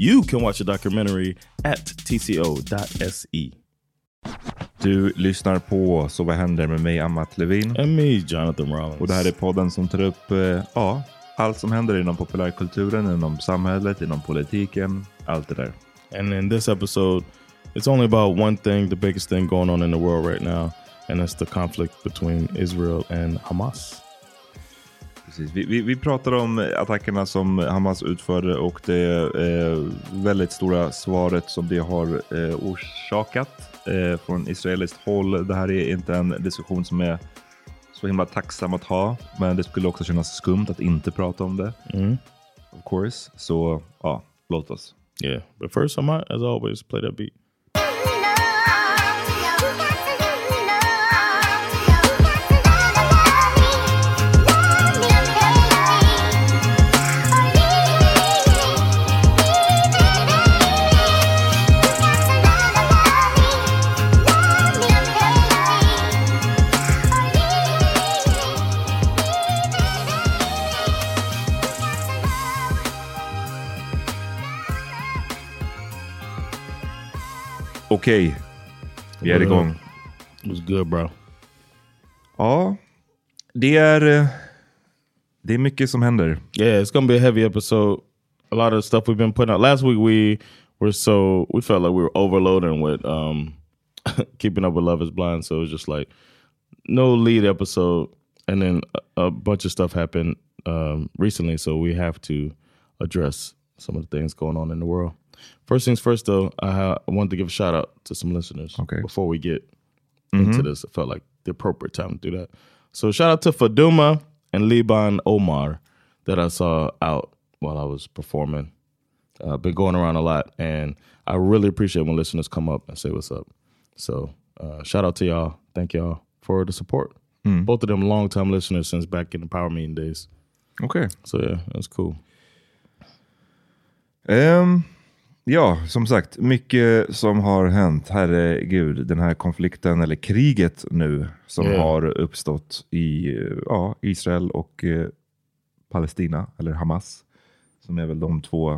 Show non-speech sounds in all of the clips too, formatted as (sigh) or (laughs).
You can watch the documentary at tco.se. Du lyssnar på Så vad händer med mig, Amat Levin. And me, Jonathan Rollins. Och det här är podden som tar upp eh, ja, allt som händer inom populärkulturen, inom samhället, inom politiken, allt det där. And in this episode, it's only about one thing, the biggest thing going on in the world right now, and that's the conflict between Israel and Hamas. Precis. Vi, vi, vi pratar om attackerna som Hamas utförde och det eh, väldigt stora svaret som det har eh, orsakat eh, från israeliskt håll. Det här är inte en diskussion som är så himla tacksam att ha, men det skulle också kännas skumt att inte prata om det. Of course. Så ja, låt oss. Yeah, but first, I might, as always, play that beat. Okej, vi är igång. It was good, bro. Ja, det är, eh, det är mycket som händer. Yeah, it's gonna be a heavy episode. A lot of stuff we've been putting out. Last week we were so we felt like we were overloading with um (laughs) keeping up with Love Is Blind, so it was just like no lead episode, and then a, a bunch of stuff happened um, recently, so we have to address some of the things going on in the world. First things first, though, I, I wanted to give a shout out to some listeners. Okay. Before we get into this, it felt like the appropriate time to do that. So shout out to Faduma and Liban Omar that I saw out while I was performing. Uh, been going around a lot, and I really appreciate when listeners come up and say what's up. So uh, shout out to y'all. Thank y'all for the support. Both of them long time listeners since back in the power meeting days. Okay. So yeah, that's cool. Ehm, ja, som sagt, mycket som har hänt. Herregud, den här konflikten, eller kriget nu, som Ja. har uppstått i ja, Israel och eh, Palestina, eller Hamas, som är väl de två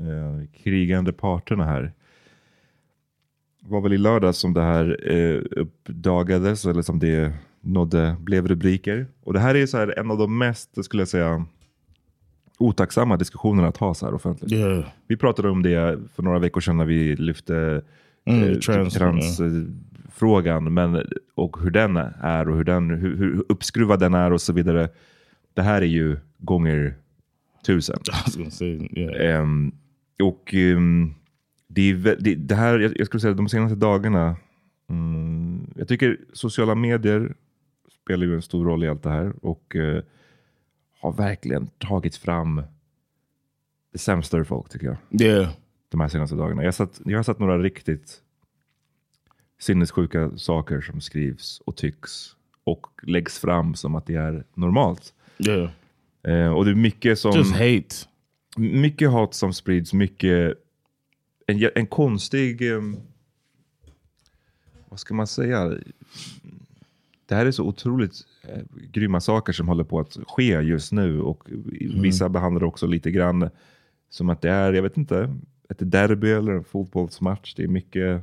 eh, krigande parterna här. Det var väl i lördag som det här eh, uppdagades, eller som det nådde, blev rubriker. Och det här är så här en av de mest, skulle jag säga, otacksamma diskussionerna att ha så här offentligt. Yeah. Vi pratade om det för några veckor sedan när vi lyfte Mm, eh, trans- transfrågan men, och hur den är och hur, den, hur, hur uppskruvad den är och så vidare. Det här är ju gånger tusen. (laughs) Say yeah. Ehm, och ehm, det, är, vä- det, det här, jag, jag skulle säga de senaste dagarna, mm, jag tycker sociala medier spelar ju en stor roll i allt det här och eh, har verkligen tagit fram det sämsta ur folk tycker jag Yeah. de här senaste dagarna. Jag sett, jag har sett några riktigt sinnessjuka saker som skrivs och tycks och läggs fram som att det är normalt. Yeah. Eh, och det är mycket som... Just hate. Mycket hat som sprids, mycket... En, en konstig... em, vad ska man säga? Det här är så otroligt eh, grymma saker som håller på att ske just nu. Och vissa behandlar det också lite grann som att det är, jag vet inte, ett derby eller en fotbollsmatch. Det är mycket...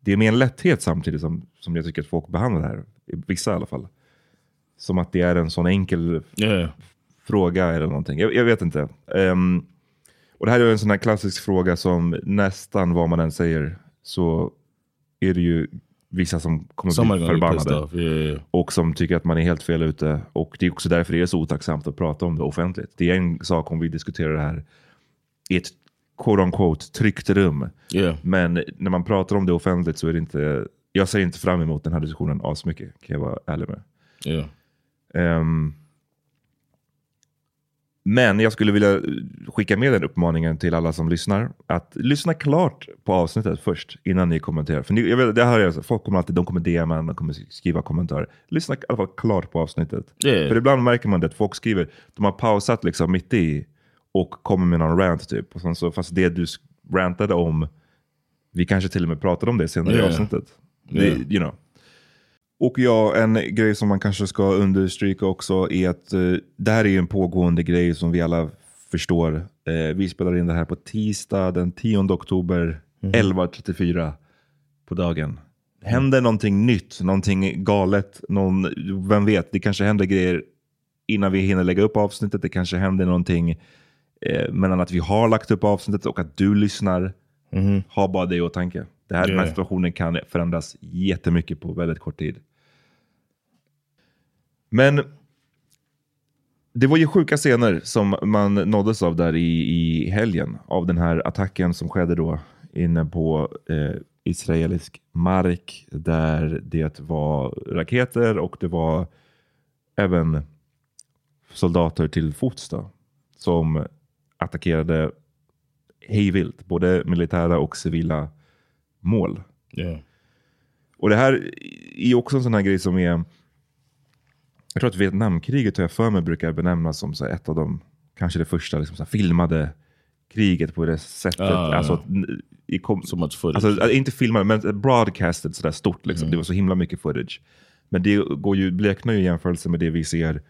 Det är med en lätthet samtidigt som, som jag tycker att folk behandlar det här. Vissa i alla fall. Som att det är en sån enkel Yeah. fråga eller någonting. Jag, jag vet inte. Ehm, och det här är en sån här klassisk fråga som nästan vad man än säger så är det ju vissa som kommer Somebody bli förbannade. Yeah, yeah. Och som tycker att man är helt fel ute. Och det är också därför det är så otacksamt att prata om det offentligt. Det är en sak om vi diskuterar det här i ett quote on quote tryggt rum. Yeah. Men när man pratar om det offentligt så är det inte, jag ser inte fram emot den här diskussionen asmycket, kan jag vara ärlig med. Yeah. Men jag skulle vilja skicka med den uppmaningen till alla som lyssnar. Att lyssna klart på avsnittet först innan ni kommenterar. För ni, jag vet, det här är, folk kommer alltid de kommer DMa, de kommer skriva kommentarer. Lyssna i alla fall klart på avsnittet. Yeah. För ibland märker man det att folk skriver, de har pausat liksom mitt i och kommer med någon rant typ. Och sen så, fast det du rantade om, vi kanske till och med pratade om det senare i Yeah. avsnittet. Det, Yeah. you know. Och ja, en grej som man kanske ska understryka också är att eh, det här är ju en pågående grej som vi alla förstår. Eh, vi spelar in det här på tisdag den 10 oktober 11.34 på dagen. Händer någonting nytt, någonting galet, någon, vem vet, det kanske händer grejer innan vi hinner lägga upp avsnittet. Det kanske händer någonting eh, mellan att vi har lagt upp avsnittet och att du lyssnar. Ha bara det i åtanke. Det här, Den här Yeah. situationen kan förändras jättemycket på väldigt kort tid. Men det var ju sjuka scener som man nåddes av där i, i helgen. Av den här attacken som skedde då inne på eh, israelisk mark. Där det var raketer och det var även soldater till fots då, som attackerade hejvilt. Både militära och civila mål. Yeah. Och det här är också en sån här grej som är... Jag tror att Vietnamkriget har jag för mig brukar benämnas som så ett av de, kanske det första liksom så filmade kriget på det sättet. Ja, alltså, i kom, So much footage. Alltså, inte filmade, men broadcasted sådär stort. Liksom. Mm. Det var så himla mycket footage. Men det går ju, bleknar ju i jämförelse med det vi ser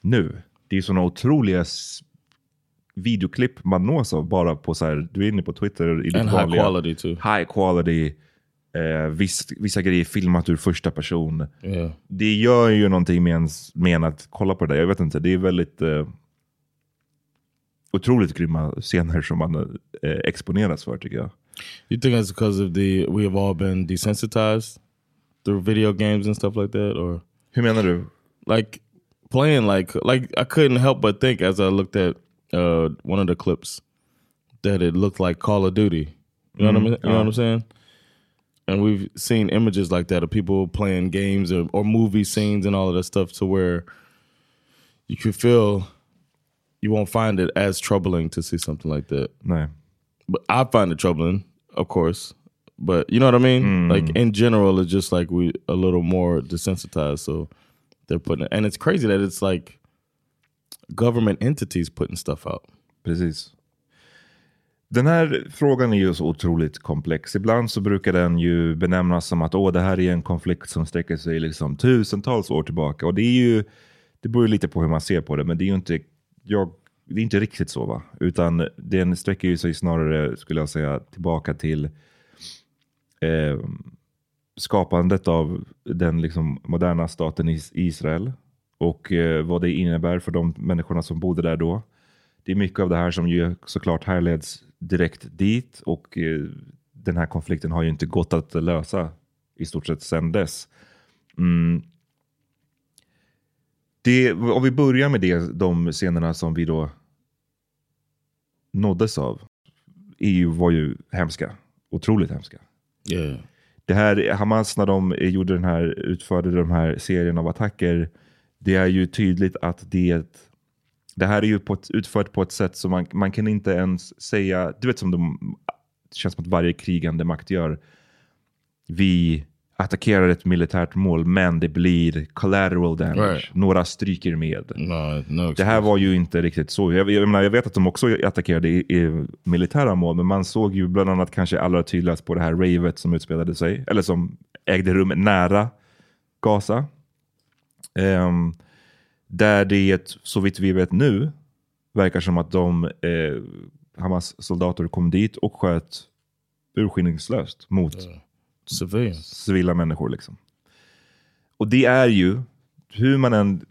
nu. Det är såna otroliga videoklipp man nås av bara på så här, du är inne på Twitter i ditt And high vanliga, quality too. high quality, eh, viss, vissa grejer filmat ur första person. Yeah. Det gör ju någonting med, ens, med en att kolla på det där. Jag vet inte, det är väldigt eh, otroligt grymma scener som man eh, exponeras för tycker jag. You think it's because of the we have all been desensitized through video games and stuff like that, or Hur menar du? like playing like like I couldn't help but think as I looked at uh, one of the clips that it looked like Call of Duty. You know what I mean? You know what I'm saying? And we've seen images like that of people playing games or, or movie scenes and all of that stuff to where you could feel you won't find it as troubling to see something like that. Nej. but I find it troubling, of course. But you know what I mean? Mm. Like in general, it's just like we a little more desensitized. So they're putting it, and it's crazy that it's like government entities putting stuff out. Precis. Den här frågan är ju så otroligt komplex. Ibland så brukar den ju benämnas som att Åh, det här är en konflikt som sträcker sig liksom tusentals år tillbaka. Och det är ju, det beror ju lite på hur man ser på det, men det är ju inte, jag, det är inte riktigt så va? Utan den sträcker ju sig snarare, skulle jag säga, tillbaka till eh, skapandet av den liksom moderna staten Israel och eh, vad det innebär för de människorna som bodde där då. Det är mycket av det här som ju såklart härleds direkt dit och eh, den här konflikten har ju inte gått att lösa i stort sett sedan dess. Mm. Det, om vi börjar med det, de scenerna som vi då nåddes av, EU var ju hemska. Otroligt hemska. Yeah. Det här, Hamas när de gjorde den här, utförde de här serien av attacker, det är ju tydligt att det, det här är ju på ett, utfört på ett sätt som man, man kan inte ens säga, du vet som de, det känns som att varje krigande makt gör. Vi attackerar ett militärt mål, men det blir collateral damage. Right. Några stryker med. No, no. Det här var ju inte riktigt så. Jag, jag, menar, jag vet att de också attackerade i, i militära mål, men man såg ju bland annat kanske allra tydligast på det här ravet som utspelade sig, eller som ägde rum nära Gaza. Ehm, där det, så vitt vi vet nu, verkar som att de eh, Hamas soldater kom dit och sköt urskillningslöst mot civilians. civila människor. Liksom. Och det är ju, hur man än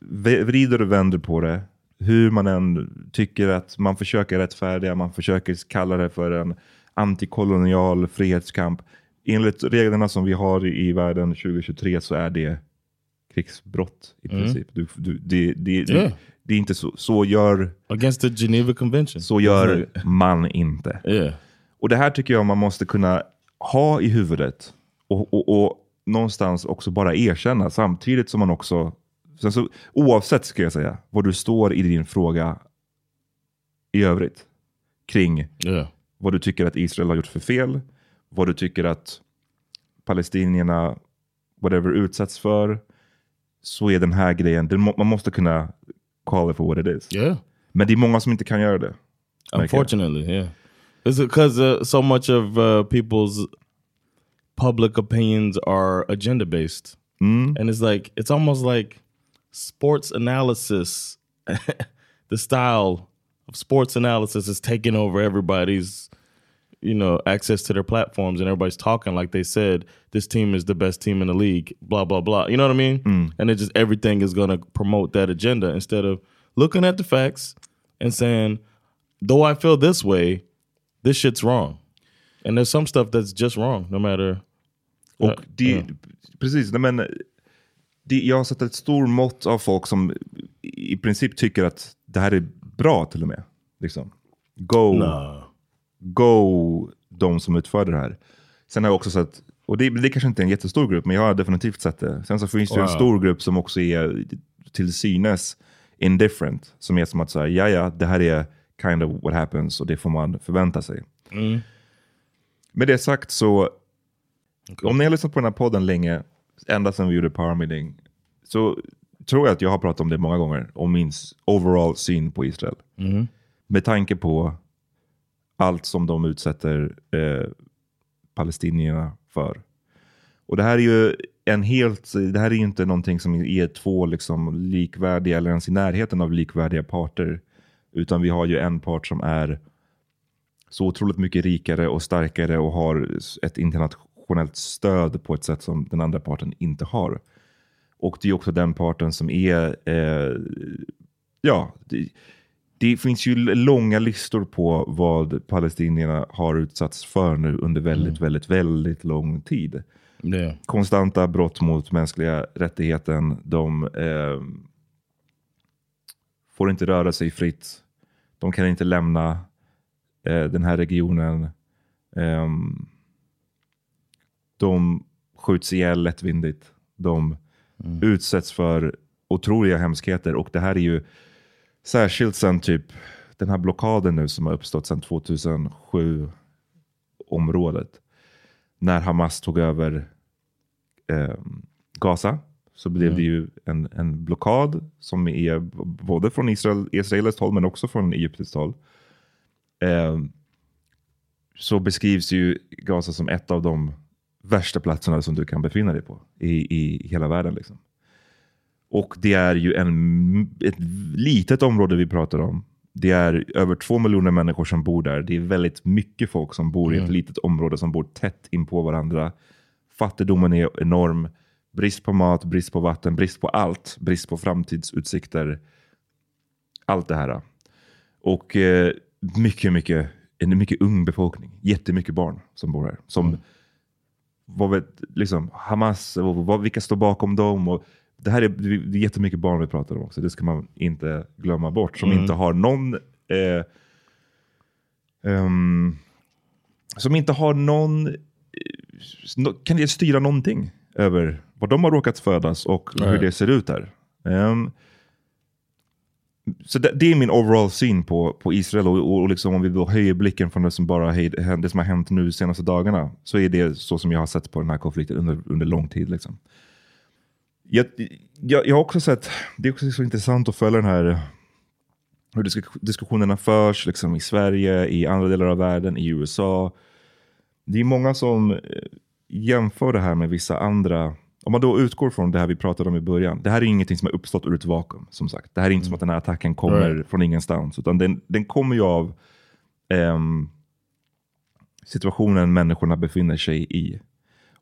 vrider och vänder på det, hur man än tycker att man försöker rättfärdiga, man försöker kalla det för en antikolonial frihetskamp. Enligt reglerna som vi har i världen 2023 så är det krigsbrott i princip. Du, du, det, det, Mm. Yeah. det är inte så, så gör, Against the Geneva Convention. så gör man inte. Yeah. Och det här tycker jag man måste kunna ha i huvudet och, och, och någonstans också bara erkänna samtidigt som man också, sen så, oavsett ska jag säga, vad du står i din fråga i övrigt kring Yeah. vad du tycker att Israel har gjort för fel, vad du tycker att palestinierna whatever utsätts för, så är den här grejen, den må, man måste kunna call it for what it is. Yeah. Men det är många som inte kan göra det. Unfortunately, yeah. Is it because uh, so much of uh, people's public opinions are agenda based, Mm. and it's like it's almost like sports analysis. (laughs) the style of sports analysis is taking over everybody's, you know, access to their platforms, and everybody's talking like they said this team is the best team in the league. Blah blah blah. You know what I mean? And it just everything is going to promote that agenda instead of looking at the facts and saying, though I feel this way, this shit's wrong. And there's some stuff that's just wrong, no matter. Och Ja, det, ja. precis, nej men, det, jag har sett ett stort mått av folk som i princip tycker att det här är bra till och med. Liksom. Go, Nah. Go de som utför det här. Sen har jag också sett, och det, det kanske inte är en jättestor grupp, men jag har definitivt sett det. Sen så finns det ju en Wow. stor grupp som också är till synes indifferent. Som är som att säga, ja ja, det här är kind of what happens och det får man förvänta sig. Med det sagt så, om ni har lyssnat på den här podden länge, ända sedan vi gjorde Power Meeting, så tror jag att jag har pratat om det många gånger, om min overall syn på Israel. Med tanke på allt som de utsätter eh, palestinierna för. Och det här är ju en helt, det här är ju inte någonting som är två liksom likvärdiga eller ens i närheten av likvärdiga parter. Utan vi har ju en part som är så otroligt mycket rikare och starkare och har ett internationellt stöd på ett sätt som den andra parten inte har. Och det är också den parten som är, eh, ja, det, det finns ju långa listor på vad palestinierna har utsatts för nu under väldigt, väldigt, väldigt lång tid. Yeah. Konstanta brott mot mänskliga rättigheten. De eh, får inte röra sig fritt. De kan inte lämna eh, den här regionen. Ehm, de skjuts ihjäl lättvindigt. De utsätts för otroliga hemskheter. Och det här är ju särskilt sen typ den här blockaden nu som har uppstått sedan 2007 området. När Hamas tog över eh, Gaza så blev det ju en, en blockad som är både från Israel, Israels håll men också från Egyptens håll. Eh, så beskrivs ju Gaza som ett av de värsta platserna som du kan befinna dig på i, i hela världen. Liksom. Och det är ju en, ett litet område vi pratar om. Det är över två miljoner människor som bor där. Det är väldigt mycket folk som bor i ett litet område som bor tätt in på varandra. Fattigdomen är enorm. Brist på mat, brist på vatten, brist på allt. Brist på framtidsutsikter. Allt det här. Och eh, mycket, mycket, en mycket ung befolkning. Jättemycket barn som bor här. Som, vad vet, liksom, Hamas, och vad, vilka står bakom dem? Och det här är, det är jättemycket barn vi pratar om också. Det ska man inte glömma bort. Som inte har någon... Eh, ehm, som inte har någon... eh, Kan det styra någonting över var de har råkat födas och hur Right. det ser ut där. Ehm, så det, det är min overall syn på, på Israel och, och, och liksom om vi då höjer blicken från det som bara hej- det som har hänt nu de senaste dagarna så är det så som jag har sett på den här konflikten under, under lång tid. Liksom. Jag, jag, jag har också sett, det är också så intressant att följa den här hur disk- diskussionerna förs liksom, i Sverige, i andra delar av världen, i USA. Det är många som eh, jämför det här med vissa andra om man då utgår från det här vi pratade om i början. Det här är ingenting som har uppstått ur ett vakuum. som sagt. Det här är inte som att den här attacken kommer Right. från ingenstans. Utan den, den kommer ju av ehm, situationen människorna befinner sig i.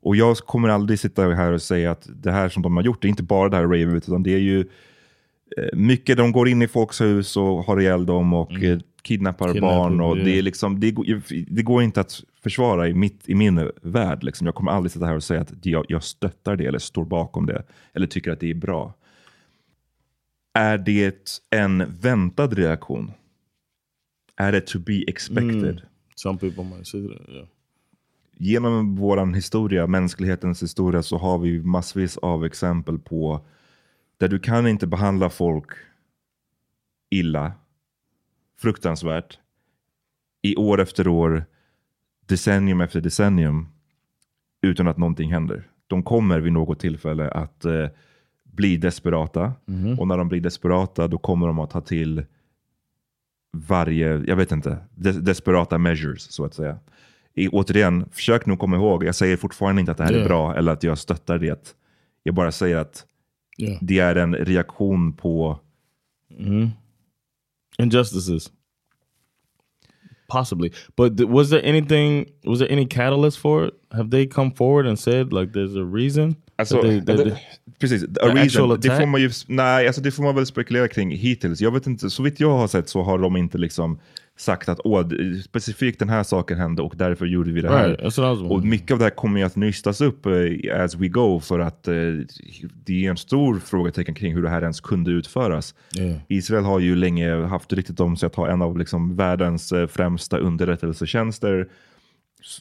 Och jag kommer aldrig sitta här och säga att det här som de har gjort, det är inte bara det här Raven, utan det är ju eh, mycket, de går in i folks hus och har ihjäl dem och eh, kidnappar Kidnappar, barn. Och det, är liksom, det, går, det går inte att försvara i, mitt, i min värld. Liksom. Jag kommer aldrig sitta här och säga att jag, jag stöttar det eller står bakom det eller tycker att det är bra. Är det en väntad reaktion? Är det to be expected? Some people might say that. Yeah. Genom vår historia, mänsklighetens historia, så har vi massvis av exempel på där du kan inte behandla folk illa, fruktansvärt, i år efter år, decennium efter decennium, utan att någonting händer. De kommer vid något tillfälle att eh, bli desperata. Och när de blir desperata, då kommer de att ta till varje, jag vet inte, des desperata measures så att säga. I, återigen, försök nu komma ihåg, jag säger fortfarande inte att det här är Yeah. bra eller att jag stöttar det. Jag bara säger att Yeah. det är en reaktion på, Injustices. Possibly. But th- was there anything, was there any catalyst for it? Have they come forward and said like there's a reason? Alltså, they, that det- they- precis, a reason, det får man ju, nej, alltså det får man väl spekulera kring hittills. Jag vet inte, så vitt jag har sett så har de inte liksom sagt att Åh, specifikt den här saken hände och därför gjorde vi det här. Right, was och mycket av det här kommer ju att nystas upp eh, as we go för att eh, det är en stor frågetecken kring hur det här ens kunde utföras. Yeah. Israel har ju länge haft riktigt om sig att ha en av liksom världens eh, främsta underrättelsetjänster.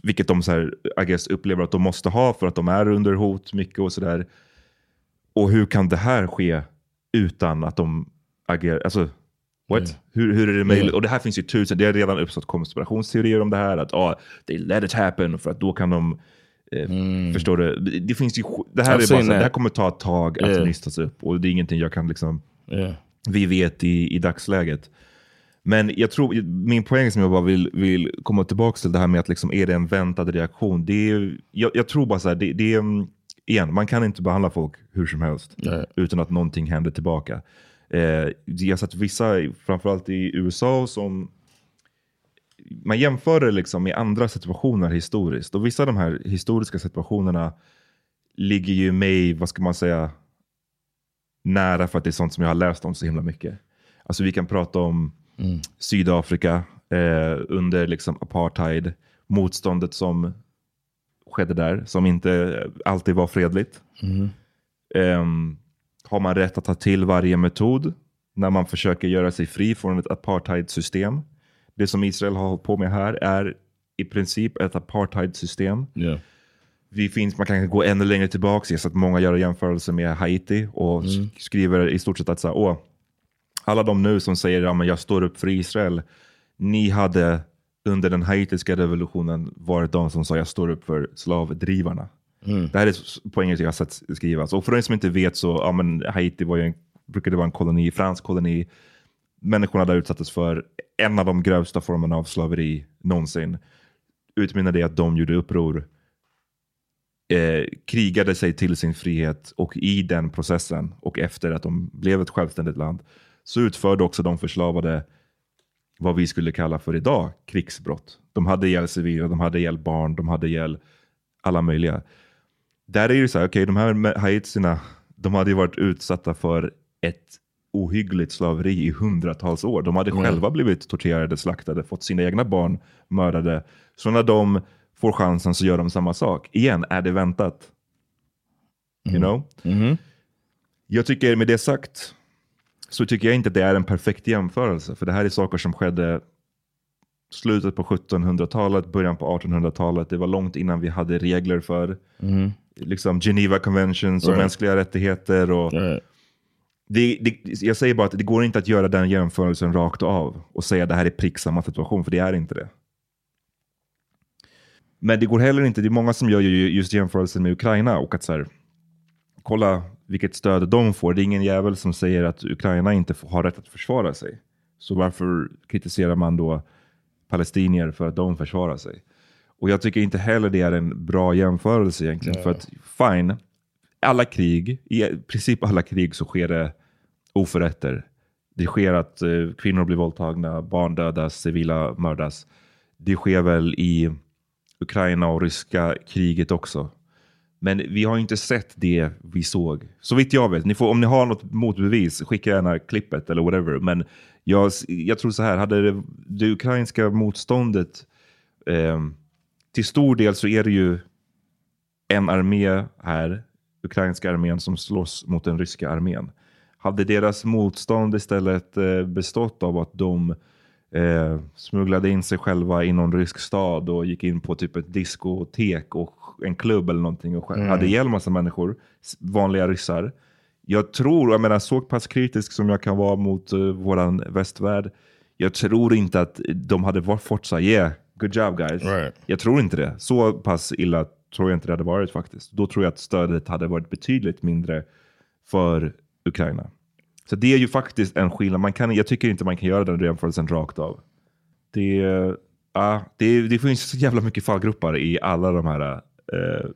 Vilket de så här, I guess, upplever att de måste ha för att de är under hot mycket och sådär. Och hur kan det här ske utan att de agerar? Alltså, what? Hur, hur är det möjligt? Yeah. Och det här finns ju tusen, det har redan uppstått konspirationsteorier om det här. Att oh, they let it happen för att då kan de eh, Förstår du? Det- finns ju, det, här är bara så, det här kommer ta ett tag att Yeah. nystas upp. Och det är ingenting jag kan liksom Yeah. vi vet i, i dagsläget. Men jag tror, min poäng som jag bara vill, vill komma tillbaka till det här med att liksom, är det en väntad reaktion? Det är, jag, jag tror bara så här, det, det är, mm, igen, man kan inte behandla folk hur som helst Nej. utan att någonting händer tillbaka. Jag har sett vissa, framförallt i USA, som man jämför det liksom med andra situationer historiskt. Och vissa av de här historiska situationerna ligger ju mig, vad ska man säga, nära för att det är sånt som jag har läst om så himla mycket. Alltså vi kan prata om Sydafrika eh, under liksom apartheid, motståndet som skedde där, som inte alltid var fredligt. Ehm, har man rätt att ta till varje metod när man försöker göra sig fri från ett apartheidsystem? Det som Israel har hållit på med här är i princip ett apartheidsystem. Yeah. Vi finns, man kan gå ännu längre tillbaka, jag har sett många göra jämförelser med Haiti och sk- skriver i stort sett att så här, Åh, alla de nu som säger att ja, jag står upp för Israel, ni hade under den haitiska revolutionen varit de som sa jag står upp för slavdrivarna. Mm. Det här är på engelska jag har sett skrivas. Och för de som inte vet så, ja men Haiti var ju en, brukade vara en koloni, fransk koloni. Människorna där utsattes för en av de grövsta formerna av slaveri någonsin. Utmynnade i att de gjorde uppror, eh, krigade sig till sin frihet och i den processen och efter att de blev ett självständigt land så utförde också de förslavade vad vi skulle kalla för idag krigsbrott. De hade ihjäl civila, de hade ihjäl barn, de hade ihjäl alla möjliga. Där är det så här, okej, de här haitierna, de hade ju varit utsatta för ett ohyggligt slaveri i hundratals år. De hade själva blivit torterade, slaktade, fått sina egna barn mördade. Så när de får chansen så gör de samma sak. Igen, är det väntat? You know? Jag tycker med det sagt så tycker jag inte att det är en perfekt jämförelse. För det här är saker som skedde slutet på 1700-talet, början på 1800-talet. Det var långt innan vi hade regler för liksom Geneva Conventions och Right. mänskliga rättigheter. Och Right. det, det, jag säger bara att det går inte att göra den jämförelsen rakt av och säga att det här är prick samma situation, för det är inte det. Men det går heller inte, det är många som gör ju just jämförelsen med Ukraina och att så här, kolla vilket stöd de får. Det är ingen jävel som säger att Ukraina inte har rätt att försvara sig. Så varför kritiserar man då palestinier för att de försvarar sig? Och jag tycker inte heller det är en bra jämförelse egentligen. För att fine, alla krig, i princip alla krig så sker det oförrätter. Det sker att eh, kvinnor blir våldtagna, barn dödas, civila mördas. Det sker väl i Ukraina och ryska kriget också. Men vi har inte sett det vi såg. Så vitt jag vet. Ni får, om ni har något motbevis, skicka gärna klippet eller whatever. Men jag, jag tror så här, hade det, det ukrainska motståndet eh, till stor del så är det ju en armé här, ukrainska armén, som slåss mot den ryska armén. Hade deras motstånd istället eh, bestått av att de eh, smugglade in sig själva i någon rysk stad och gick in på typ ett diskotek och en klubb eller någonting och mm. hade ihjäl massa människor, vanliga ryssar. Jag tror, jag menar så pass kritisk som jag kan vara mot uh, våran västvärld, jag tror inte att de hade varit fått så yeah, good job guys. Right. Jag tror inte det. Så pass illa tror jag inte det hade varit faktiskt. Då tror jag att stödet hade varit betydligt mindre för Ukraina. Så det är ju faktiskt en skillnad. Man kan, jag tycker inte man kan göra den jämförelsen rakt av. Det, ja, det, det finns så jävla mycket fallgropar i alla de här eh,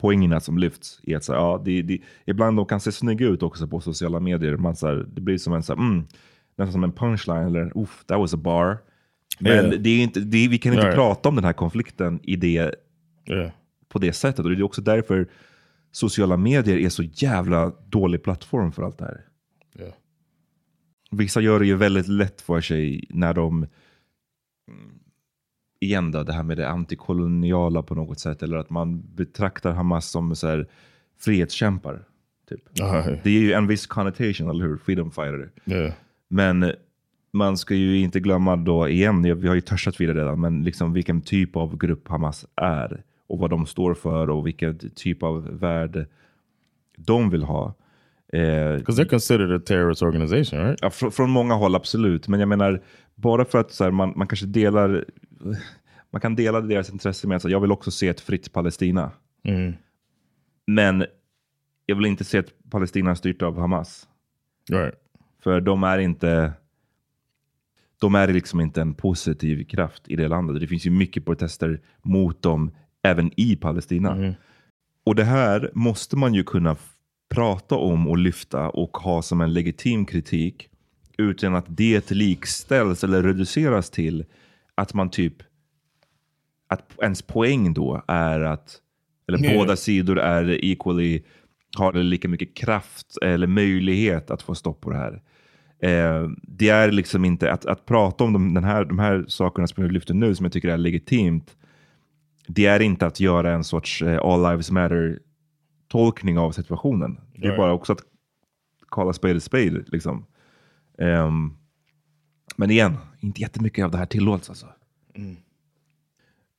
poängerna som lyfts. I att, så, ja, det, det, ibland de kan se snygga ut också på sociala medier. Man, så här, det blir som en, så här, mm, nästan som en punchline eller uff, that was a bar. Men Yeah. det är inte, det, vi kan inte Right. prata om den här konflikten i det, Yeah. på det sättet. Och det är också därför sociala medier är så jävla dålig plattform för allt det här. Yeah. Vissa gör det ju väldigt lätt för sig när de, mm, igen då, det här med det antikoloniala på något sätt. Eller att man betraktar Hamas som så här, frihetskämpar. Typ. Uh, Det är ju en viss connotation, eller hur? Freedom fighter. yeah. Men man ska ju inte glömma då igen, vi har ju touchat vid det redan, men liksom vilken typ av grupp Hamas är. Och vad de står för och vilken typ av värld de vill ha. Eh, Because they're considered a terrorist organization, right? Ja, fr från många håll absolut. Men jag menar, bara för att så här, man, man kanske delar, (laughs) man kan dela deras intresse med att jag vill också se ett fritt Palestina. Men jag vill inte se ett Palestina styrt av Hamas. Right. För de är inte de är liksom inte en positiv kraft i det landet. Det finns ju mycket protester mot dem även i Palestina. Och det här måste man ju kunna prata om och lyfta och ha som en legitim kritik utan att det likställs eller reduceras till att man typ att ens poäng då är att eller Yeah. båda sidor är equally har lika mycket kraft eller möjlighet att få stopp på det här. Eh, det är liksom inte att, att prata om de, den här, de här sakerna som jag lyfter nu som jag tycker är legitimt. Det är inte att göra en sorts eh, all lives matter tolkning av situationen. Det är Right. bara också att kalla spade spade. Liksom. Ehm, men igen, inte jättemycket av det här tillåts alltså.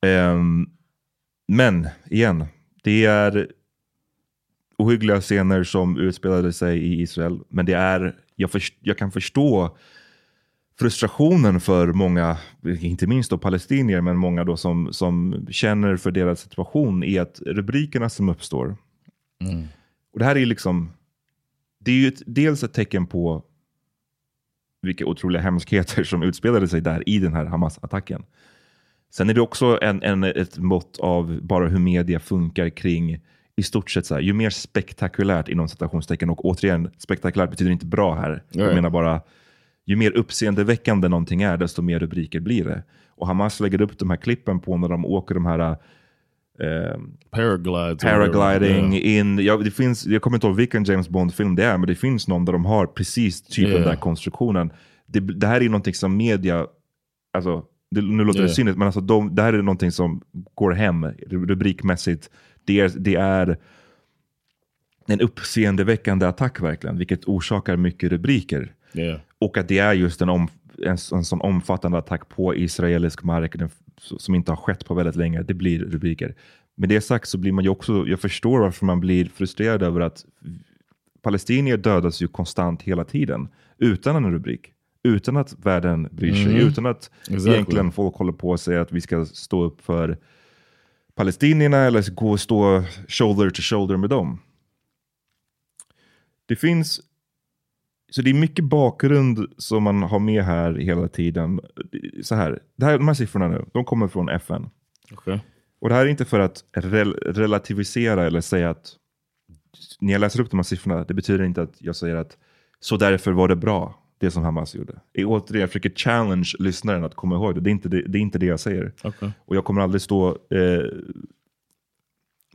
Ehm, men igen, det är ohyggliga scener som utspelade sig i Israel. Men det är, jag, först, jag kan förstå frustrationen för många, inte minst då palestinier, men många då som, som känner för deras situation är att rubrikerna som uppstår. Och det här är liksom, det är ju ett, dels ett tecken på vilka otroliga hemskheter som utspelade sig där i den här Hamas-attacken. Sen är det också en, en, ett mått av bara hur media funkar kring i stort sett så här, ju mer spektakulärt inom citationstecken, och återigen, spektakulärt betyder inte bra här. Jag menar bara, ju mer uppseendeväckande någonting är, desto mer rubriker blir det. Och Hamas lägger upp de här klippen på när de åker de här eh, Paraglides. paragliding whatever. in, ja, det finns, jag kommer inte ihåg vilken James Bond-film det är, men det finns någon där de har precis typ den Ja. där konstruktionen. Det, det här är någonting som media, alltså, det, nu låter det Ja. cyniskt, men alltså de, det här är någonting som går hem rubrikmässigt. Det är, det är en uppseendeväckande attack verkligen, vilket orsakar mycket rubriker. Yeah. Och att det är just en, om, en, en sån omfattande attack på israelisk mark som inte har skett på väldigt länge. Det blir rubriker. Med det sagt så blir man ju också, jag förstår varför man blir frustrerad över att palestinier dödas ju konstant hela tiden utan en rubrik. Utan att världen bryr sig, Mhm. utan att Exactly. egentligen folk håller på och säger att vi ska stå upp för palestinierna eller gå och stå shoulder to shoulder med dem. Det finns så det är mycket bakgrund som man har med här hela tiden. Så här, det här, de här siffrorna nu, de kommer från FN. Okay. Och det här är inte för att rel relativisera eller säga att när jag läser upp de här siffrorna, det betyder inte att jag säger att så därför var det bra, det som Hamas gjorde. Jag, återigen, jag försöker challenge lyssnaren att komma ihåg det. Det är inte det, det, är inte det jag säger. Okay. Och jag kommer aldrig stå eh,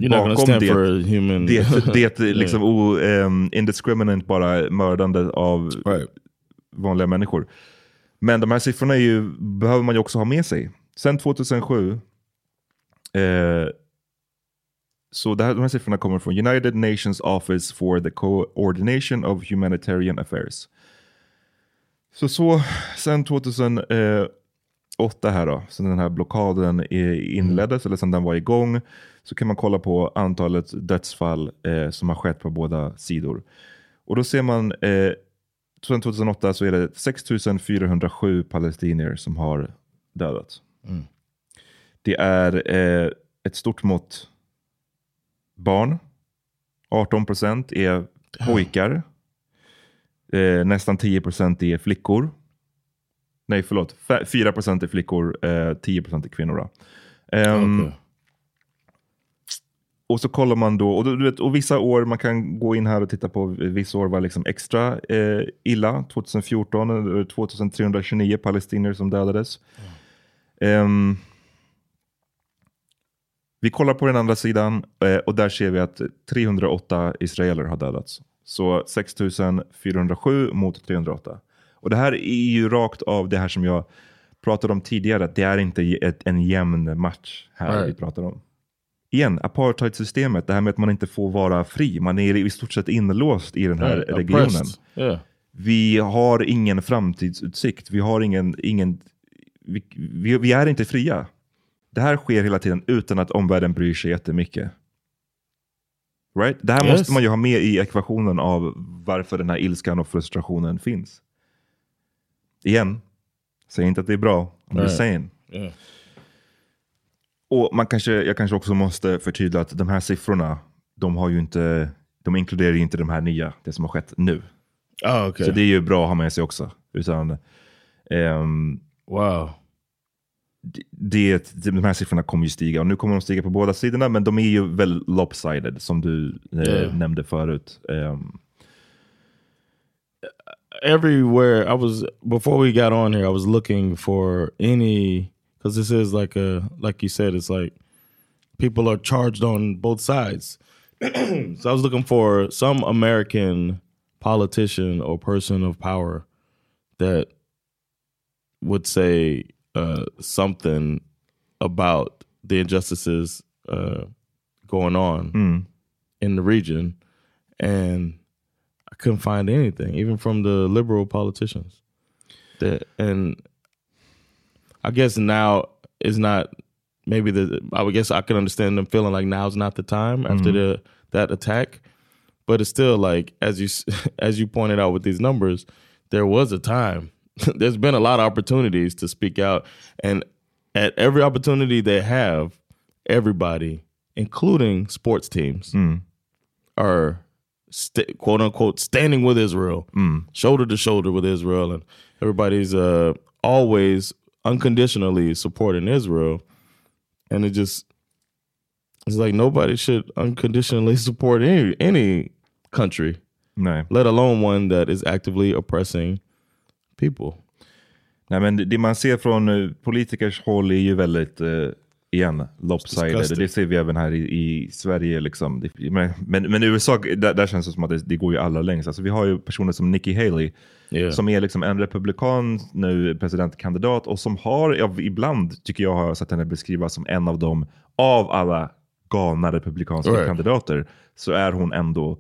bakom det, human... det, det (laughs) liksom o, um, indiscriminate bara mördande av Right. vanliga människor. Men de här siffrorna är ju, behöver man ju också ha med sig. Sen 2007, eh, så det här, de här siffrorna kommer från United Nations Office for the Coordination of Humanitarian Affairs. Så, så sen 2008 här då, sen den här blockaden är- inleddes, eller sen den var igång, så kan man kolla på antalet dödsfall eh, som har skett på båda sidor. Och då ser man, eh, sen 2008 så är det 6 407 palestinier som har dödats. Det är eh, ett stort mått barn. 18 procent är pojkar. Eh, nästan 10 procent är flickor. Nej, förlåt. F- 4 procent är flickor, eh, 10 procent är kvinnor. Då. Ehm, Okay. och så kollar man då, och, du vet, och vissa år, man kan gå in här och titta på, vissa år var liksom extra eh, illa. 2014, eh, 2329 palestinier som dödades. Ehm, vi kollar på den andra sidan eh, och där ser vi att 308 israeler har dödats. Så 6407 mot 308. Och det här är ju rakt av det här som jag pratade om tidigare, att det är inte ett, en jämn match här Right. vi pratar om. Igen, apartheidsystemet, det här med att man inte får vara fri. Man är i stort sett inlåst i den här Right. regionen. Yeah. Vi har ingen framtidsutsikt. Vi har ingen, ingen vi, vi, vi är inte fria. Det här sker hela tiden utan att omvärlden bryr sig jättemycket. Right? Det här Yes. måste man ju ha med i ekvationen av varför den här ilskan och frustrationen finns. Igen, säg inte att det är bra. I'm just saying. Yeah. Och man kanske, jag kanske också måste förtydliga att de här siffrorna, de, har ju inte, de inkluderar ju inte de här nya, det som har skett nu. Oh, okay. Så det är ju bra att ha med sig också. Utan, ehm, wow. Det, de här siffrorna kommer ju stiga och nu kommer de stiga på båda sidorna men de är ju väl lopsided som du eh, Yeah. nämnde förut. Ehm, everywhere I was before we got on here, I was looking for any because this is like a like you said, it's like people are charged on both sides. (clears throat) so I was looking for some American politician or person of power that would say uh, something about the injustices uh, going on mm, in the region, and I couldn't find anything, even from the liberal politicians. That and I guess now is not maybe the. I would guess I can understand them feeling like now's not the time after the that attack, but it's still like as you (laughs) as you pointed out with these numbers, there was a time (laughs) there's been a lot of opportunities to speak out, and at every opportunity they have, everybody, including sports teams, are st- quote unquote standing with Israel, shoulder to shoulder with Israel, and everybody's uh, always unconditionally supporting Israel, and it just it's like nobody should unconditionally (laughs) support any any country, Nej. let alone one that is actively oppressing people. Nej, men det man ser från eh, politikers håll är ju väldigt, eh, igen, lopsided. Det ser vi även här i, i Sverige. Liksom. Men, men, men i USA, där, där känns det som att det, det går ju allra längst. Alltså, vi har ju personer som Nikki Haley, Yeah. som är liksom en republikan, nu presidentkandidat, och som har, ibland tycker jag har sett henne beskrivas som en av dem, av alla galna republikanska Right. kandidater, så är hon ändå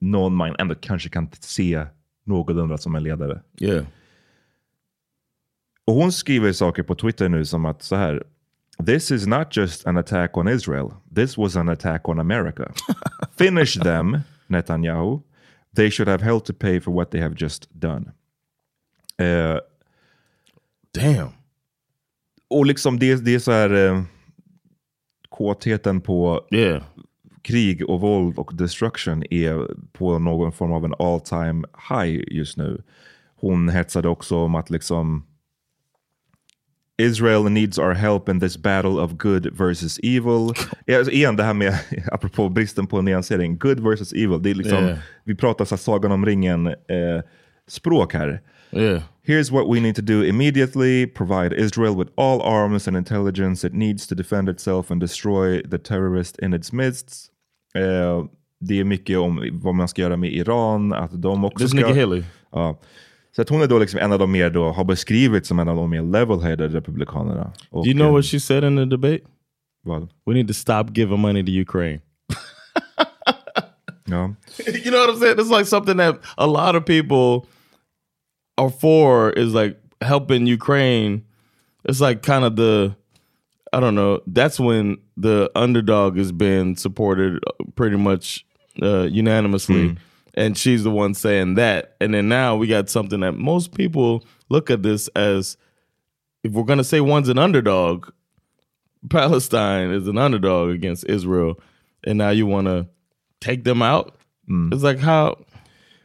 någon man ändå kanske kan se någorlunda som en ledare. Yeah. Och hon skriver saker på Twitter nu som att så här. This is not just an attack on Israel. This was an attack on America. (laughs) Finish them, Netanyahu. They should have hell to pay for what they have just done. Eh, Damn. och liksom det, det är så här eh, kåtheten på Yeah. krig och våld och destruction är på någon form av en all time high just nu. Hon hetsade också om att liksom Israel needs our help in this battle of good versus evil. (laughs) Alltså igen det här med, (laughs) apropå bristen på nyansering, good versus evil. Det är liksom, Yeah. Vi pratar så Sagan om ringen eh, här. Yeah. Here's what we need to do immediately provide Israel with all arms and intelligence it needs to defend itself and destroy the terrorist in its midst. Eh, det är mycket om vad man ska göra med Iran, att de också This ska... Nikki Haley. Ja. Så att hon är då liksom en av de mer då, har beskrivits som en av de mer level-headed republikanerna. Och, Do you know what she said in the debate? vad? We need to stop giving money to Ukraine. Ja. (laughs) you know what I'm saying? It's like something that a lot of people are for is like helping Ukraine. It's like kind of the I don't know. That's when the underdog has been supported pretty much uh, unanimously, and she's the one saying that. And then now we got something that most people look at this as if we're gonna say one's an underdog, (laughs) Palestine is an underdog against Israel, and now you want to take them out. It's like how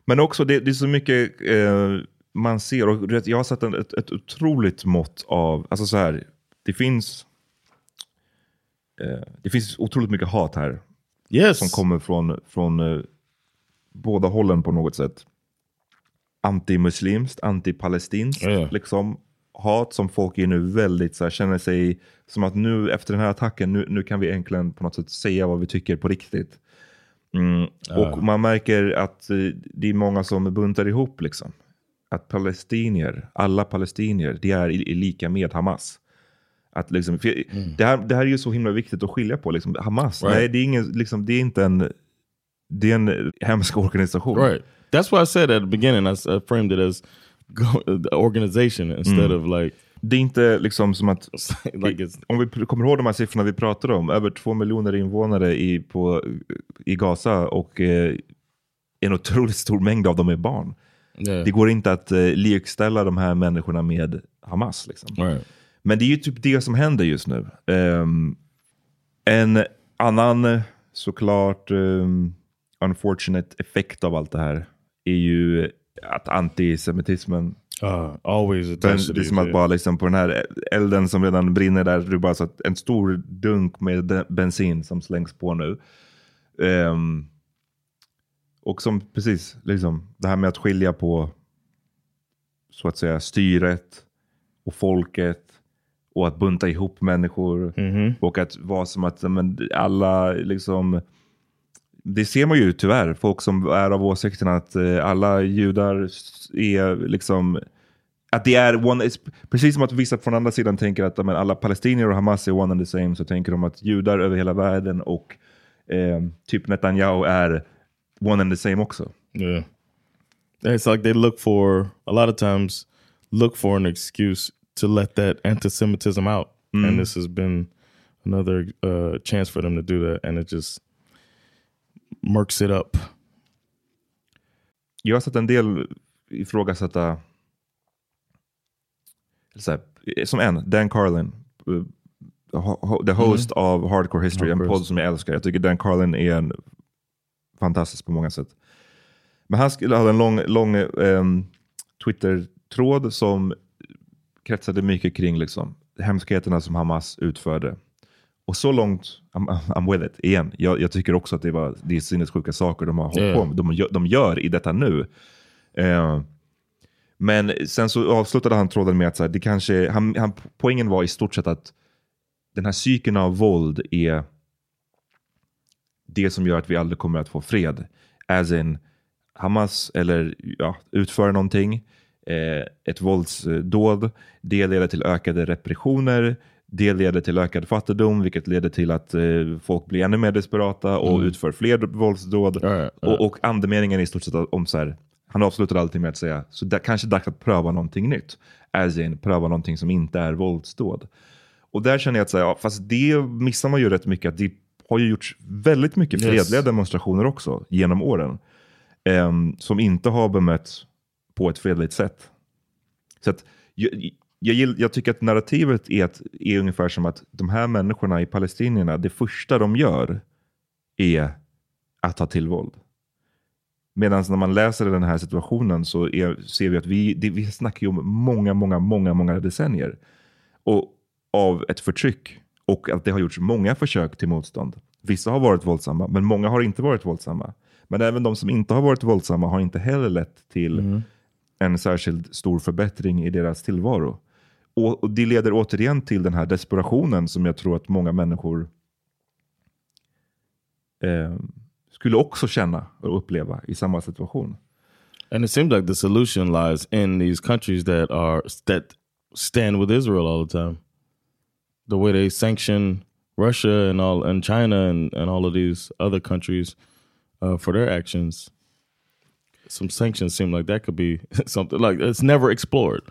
Men också det, det är så mycket eh, man ser. Och jag har sett en, ett, ett otroligt mått av, alltså så här, det finns eh, det finns otroligt mycket hat här yes, som kommer från, från eh, båda hållen på något sätt. Antimuslimskt, antipalestinskt Ja. liksom. Hat som folk är nu väldigt så här, känner sig som att nu efter den här attacken, nu, nu kan vi äntligen på något sätt säga vad vi tycker på riktigt. Mm. Och man märker att eh, det är många som buntar ihop liksom. Att palestinier, alla palestinier, det är, lika med Hamas. Att liksom, för det, här, det här är ju så himla viktigt att skilja på. Liksom. Hamas, Right. nej det är, ingen, liksom, det är inte en, det är en hemsk organisation. right. That's why I said at the beginning I, framed it as organization instead of like Det är inte liksom som att, (laughs) like om vi kommer ihåg de här siffrorna vi pratade om, över två miljoner invånare i, på, i Gaza och eh, en otroligt stor mängd av dem är barn. yeah. Det går inte att eh, likställa de här människorna med Hamas. Liksom. right. Men det är ju typ det som händer just nu. Ehm, en annan eh, såklart um, unfortunate effekt av allt det här är ju att antisemitismen Uh, always den, attached to det är som att bara liksom på den här elden som redan brinner där, är bara så att en stor dunk med bensin som slängs på nu. Ehm, och som precis, liksom, det här med att skilja på så att säga styret och folket och att bunta ihop människor och att vara som att men, alla liksom det ser man ju tyvärr, folk som är av åsikten att eh, alla judar är liksom att det är one, precis som att vissa från andra sidan tänker att men, alla palestinier och Hamas är one and the same, så tänker de att judar över hela världen och eh, typ Netanyahu är one and the same också. Yeah. It's like they look for a lot of times look for an excuse to let that anti-Semitism out, and this has been another uh, chance for them to do that, and it just murks it up. Jag har sett en del ifrågasätta så här, som en, Dan Carlin, ho- the host av Hardcore History, en podd som jag älskar. Jag tycker Dan Carlin är en fantastisk på många sätt. Men han skulle ha en lång, lång ehm, Twitter-tråd som kretsade mycket kring liksom, hemskheterna som Hamas utförde. Och så långt, I'm, I'm with it, igen. Jag, jag tycker också att det, var, det är sinnessjuka saker de har hållit Yeah. på med. De, gör- de gör i detta nu. Eh, men sen så avslutade han tråden med att så här, det kanske, han, han, poängen var i stort sett att den här cykeln av våld är det som gör att vi aldrig kommer att få fred. As in, Hamas eller ja, utför någonting, eh, ett våldsdåd, det leder till ökade repressioner, det leder till ökad fattigdom, vilket leder till att eh, folk blir ännu mer desperata och utför fler våldsdåd. Right, right. Och, och andemeningen är i stort sett om så här, han avslutar alltid med att säga, så det kanske är dags att pröva någonting nytt. As in, pröva någonting som inte är våldsdåd. Och där känner jag att, så här, ja, fast det missar man ju rätt mycket, att det har ju gjorts väldigt mycket Yes. fredliga demonstrationer också genom åren. ehm, som inte har bemötts på ett fredligt sätt. Så att, jag, gill- jag tycker att narrativet är, att, är ungefär som att de här människorna i palestinierna, det första de gör är att ta till våld. Medan när man läser den här situationen så är, ser vi att vi, det, vi snackar om många, många, många, många decennier och, av ett förtryck och att det har gjorts många försök till motstånd. Vissa har varit våldsamma, men många har inte varit våldsamma. Men även de som inte har varit våldsamma har inte heller lett till en särskild stor förbättring i deras tillvaro. Och, och Det leder återigen till den här desperationen som jag tror att många människor eh, skulle också känna och uppleva i samma situation. And it seems like the solution lies in these countries that are that stand with Israel all the time. The way they sanction Russia and all and China and, and all of these other countries uh, for their actions. Some sanctions seem like that could be (laughs) something like it's never explored.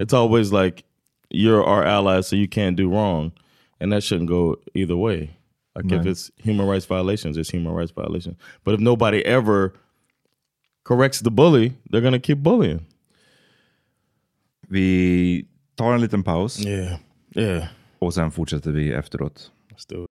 It's always like you're our ally, so you can't do wrong, and that shouldn't go either way. Like if it's human rights violations, it's human rights violations. But if nobody ever corrects the bully, they're gonna keep bullying. Vi tar en liten paus Yeah, yeah. och sen fortsätter vi efteråt. Let's do it.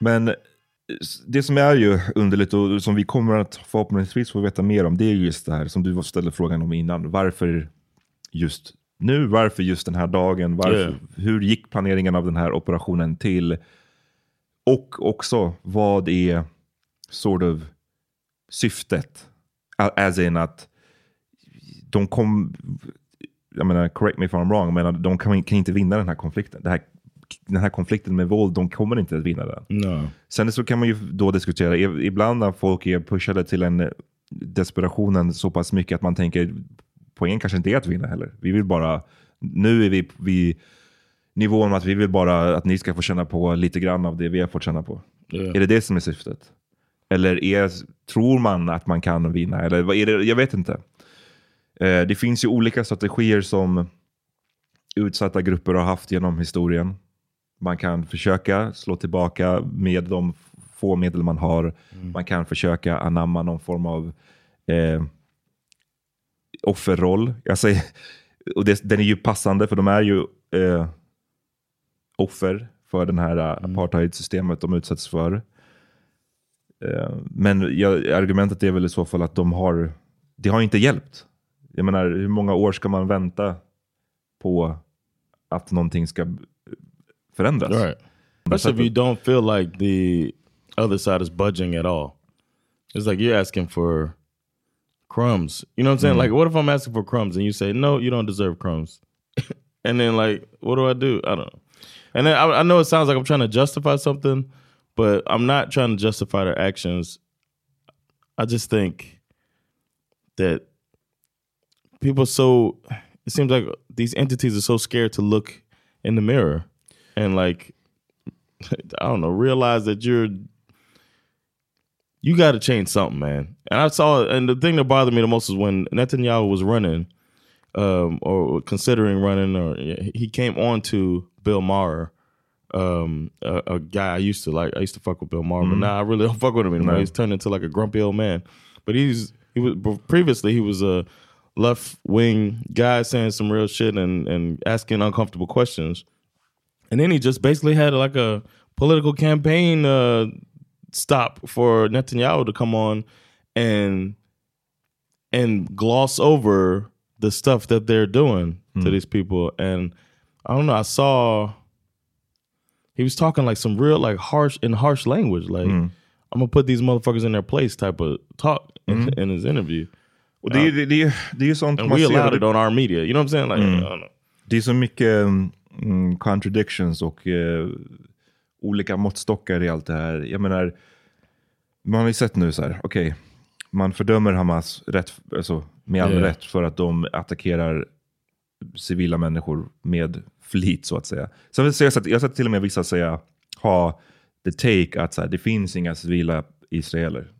Men eh, det som är ju underligt och som vi kommer att förhoppningsvis få veta mer om, det är just det här som du ställde frågan om innan. Varför just nu? Varför just den här dagen? Varför, Yeah. Hur gick planeringen av den här operationen till? Och också, vad är sort of syftet? As in att de kom, jag menar, correct me if I'm wrong, men de kan, kan inte vinna den här konflikten. Det här, den här konflikten med våld, de kommer inte att vinna den. No. Sen så kan man ju då diskutera, ibland när folk är pushade till en desperationen så pass mycket att man tänker, poängen kanske inte är att vinna heller. Vi vill bara, nu är vi vid nivån att vi vill bara att ni ska få känna på lite grann av det vi har fått känna på. Yeah. Är det det som är syftet? Eller är, tror man att man kan vinna? Eller är det? Jag vet inte. Eh, det finns ju olika strategier som utsatta grupper har haft genom historien. Man kan försöka slå tillbaka med de få medel man har. Man kan försöka anamma någon form av eh, offerroll. Jag säger, och det, den är ju passande för de är ju eh, offer för den här eh, apartheidsystemet de utsätts för. Eh, men jag, argumentet är väl i så fall att de har, det har inte hjälpt. Jag menar, hur många år ska man vänta på att någonting ska förändras? Right. Especially if you don't feel like the other side is budging at all. It's like you're asking for crumbs. You know what I'm saying? Mm. Like, what if I'm asking for crumbs and you say, no, you don't deserve crumbs? (laughs) and then, like, what do I do? I don't know. And then I, I know it sounds like I'm trying to justify something, but I'm not trying to justify their actions. I just think that people so it seems like these entities are so scared to look in the mirror and like I don't know, realize that you're you got to change something, man. And I saw, and the thing that bothered me the most is when Netanyahu was running, um, or considering running, or he came on to Bill Maher, um, a, a guy I used to like. I used to fuck with Bill Maher, but Mhm. now I really don't fuck with him anymore. He's turned into like a grumpy old man. But he's he was previously he was a left wing guy saying some real shit and and asking uncomfortable questions. And then he just basically had like a political campaign uh, stop for Netanyahu to come on and and gloss over the stuff that they're doing to these people. And I don't know. I saw he was talking like some real like harsh in harsh language. Like I'm gonna put these motherfuckers in their place type of talk in, in his interview. Och det, är- det, det, är- det är ju sånt And man we ser. allowed it on our media. You know what I'm saying? Like Mm. I don't know. Det är så mycket mm, contradictions och eh, olika måttstockar i allt det här. Jag menar, man har ju sett nu så här, okej, man fördömer Hamas rätt, alltså, med all Ja. rätt för att de attackerar civila människor med flit så att säga. Sen så jag har sett, jag har sett till och med vissa säga, ha the take att så här, det finns inga civila israeler.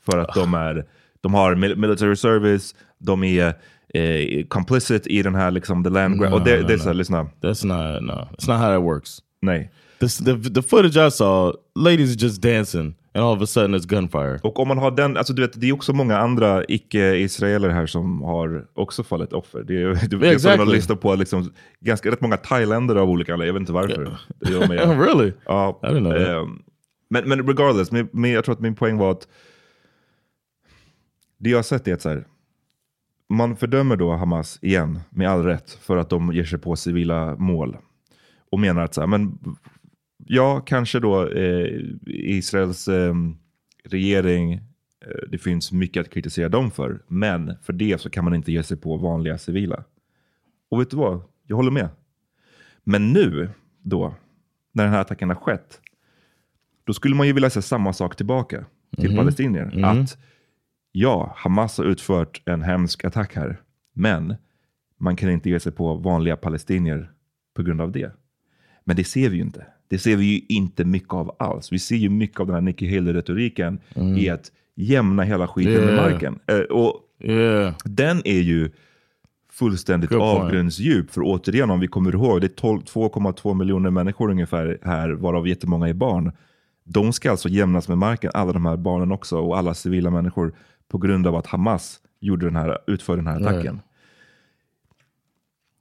För att de, är, de har mil- military service, de är eh, complicit i den här liksom the land grab. No, och det, no, det är no. så här, lyssna. That's not no. It's not how that works. Nej. This, the the footage I saw, ladies just dancing, and all of a sudden it's gunfire. Och om man har den, alltså du vet, det är också många andra icke-israeler här som har också fallit offer. Det är, (laughs) det, jag såg exactly. någon lista på liksom, ganska rätt många thailändare av olika anledningar, jag vet inte varför. Det gör mig- (laughs) really? Ja, I didn't know that. ehm, men, men regardless, min, min, jag tror att min poäng var att det jag har sett är att så här, man fördömer då Hamas igen, med all rätt, för att de ger sig på civila mål. Och menar att så här, men ja, kanske då eh, Israels eh, regering, eh, det finns mycket att kritisera dem för, men för det så kan man inte ge sig på vanliga civila. Och vet du vad? Jag håller med. Men nu, då, när den här attacken har skett, då skulle man ju vilja säga samma sak tillbaka till Mhm. palestinier. Mhm. Att ja, Hamas har utfört en hemsk attack här, men man kan inte ge sig på vanliga palestinier på grund av det. Men det ser vi ju inte. Det ser vi ju inte mycket av alls. Vi ser ju mycket av den här Nikki Haley-retoriken i att jämna hela skiten med Mm. Yeah. marken. Eh, och Den är ju fullständigt avgrundsdjup. För återigen, om vi kommer ihåg, det är 12 2,2 miljoner människor ungefär här, varav jättemånga är barn. De ska alltså jämnas med marken, alla de här barnen också, och alla civila människor, på grund av att Hamas gjorde den här, utförde den här attacken. Right.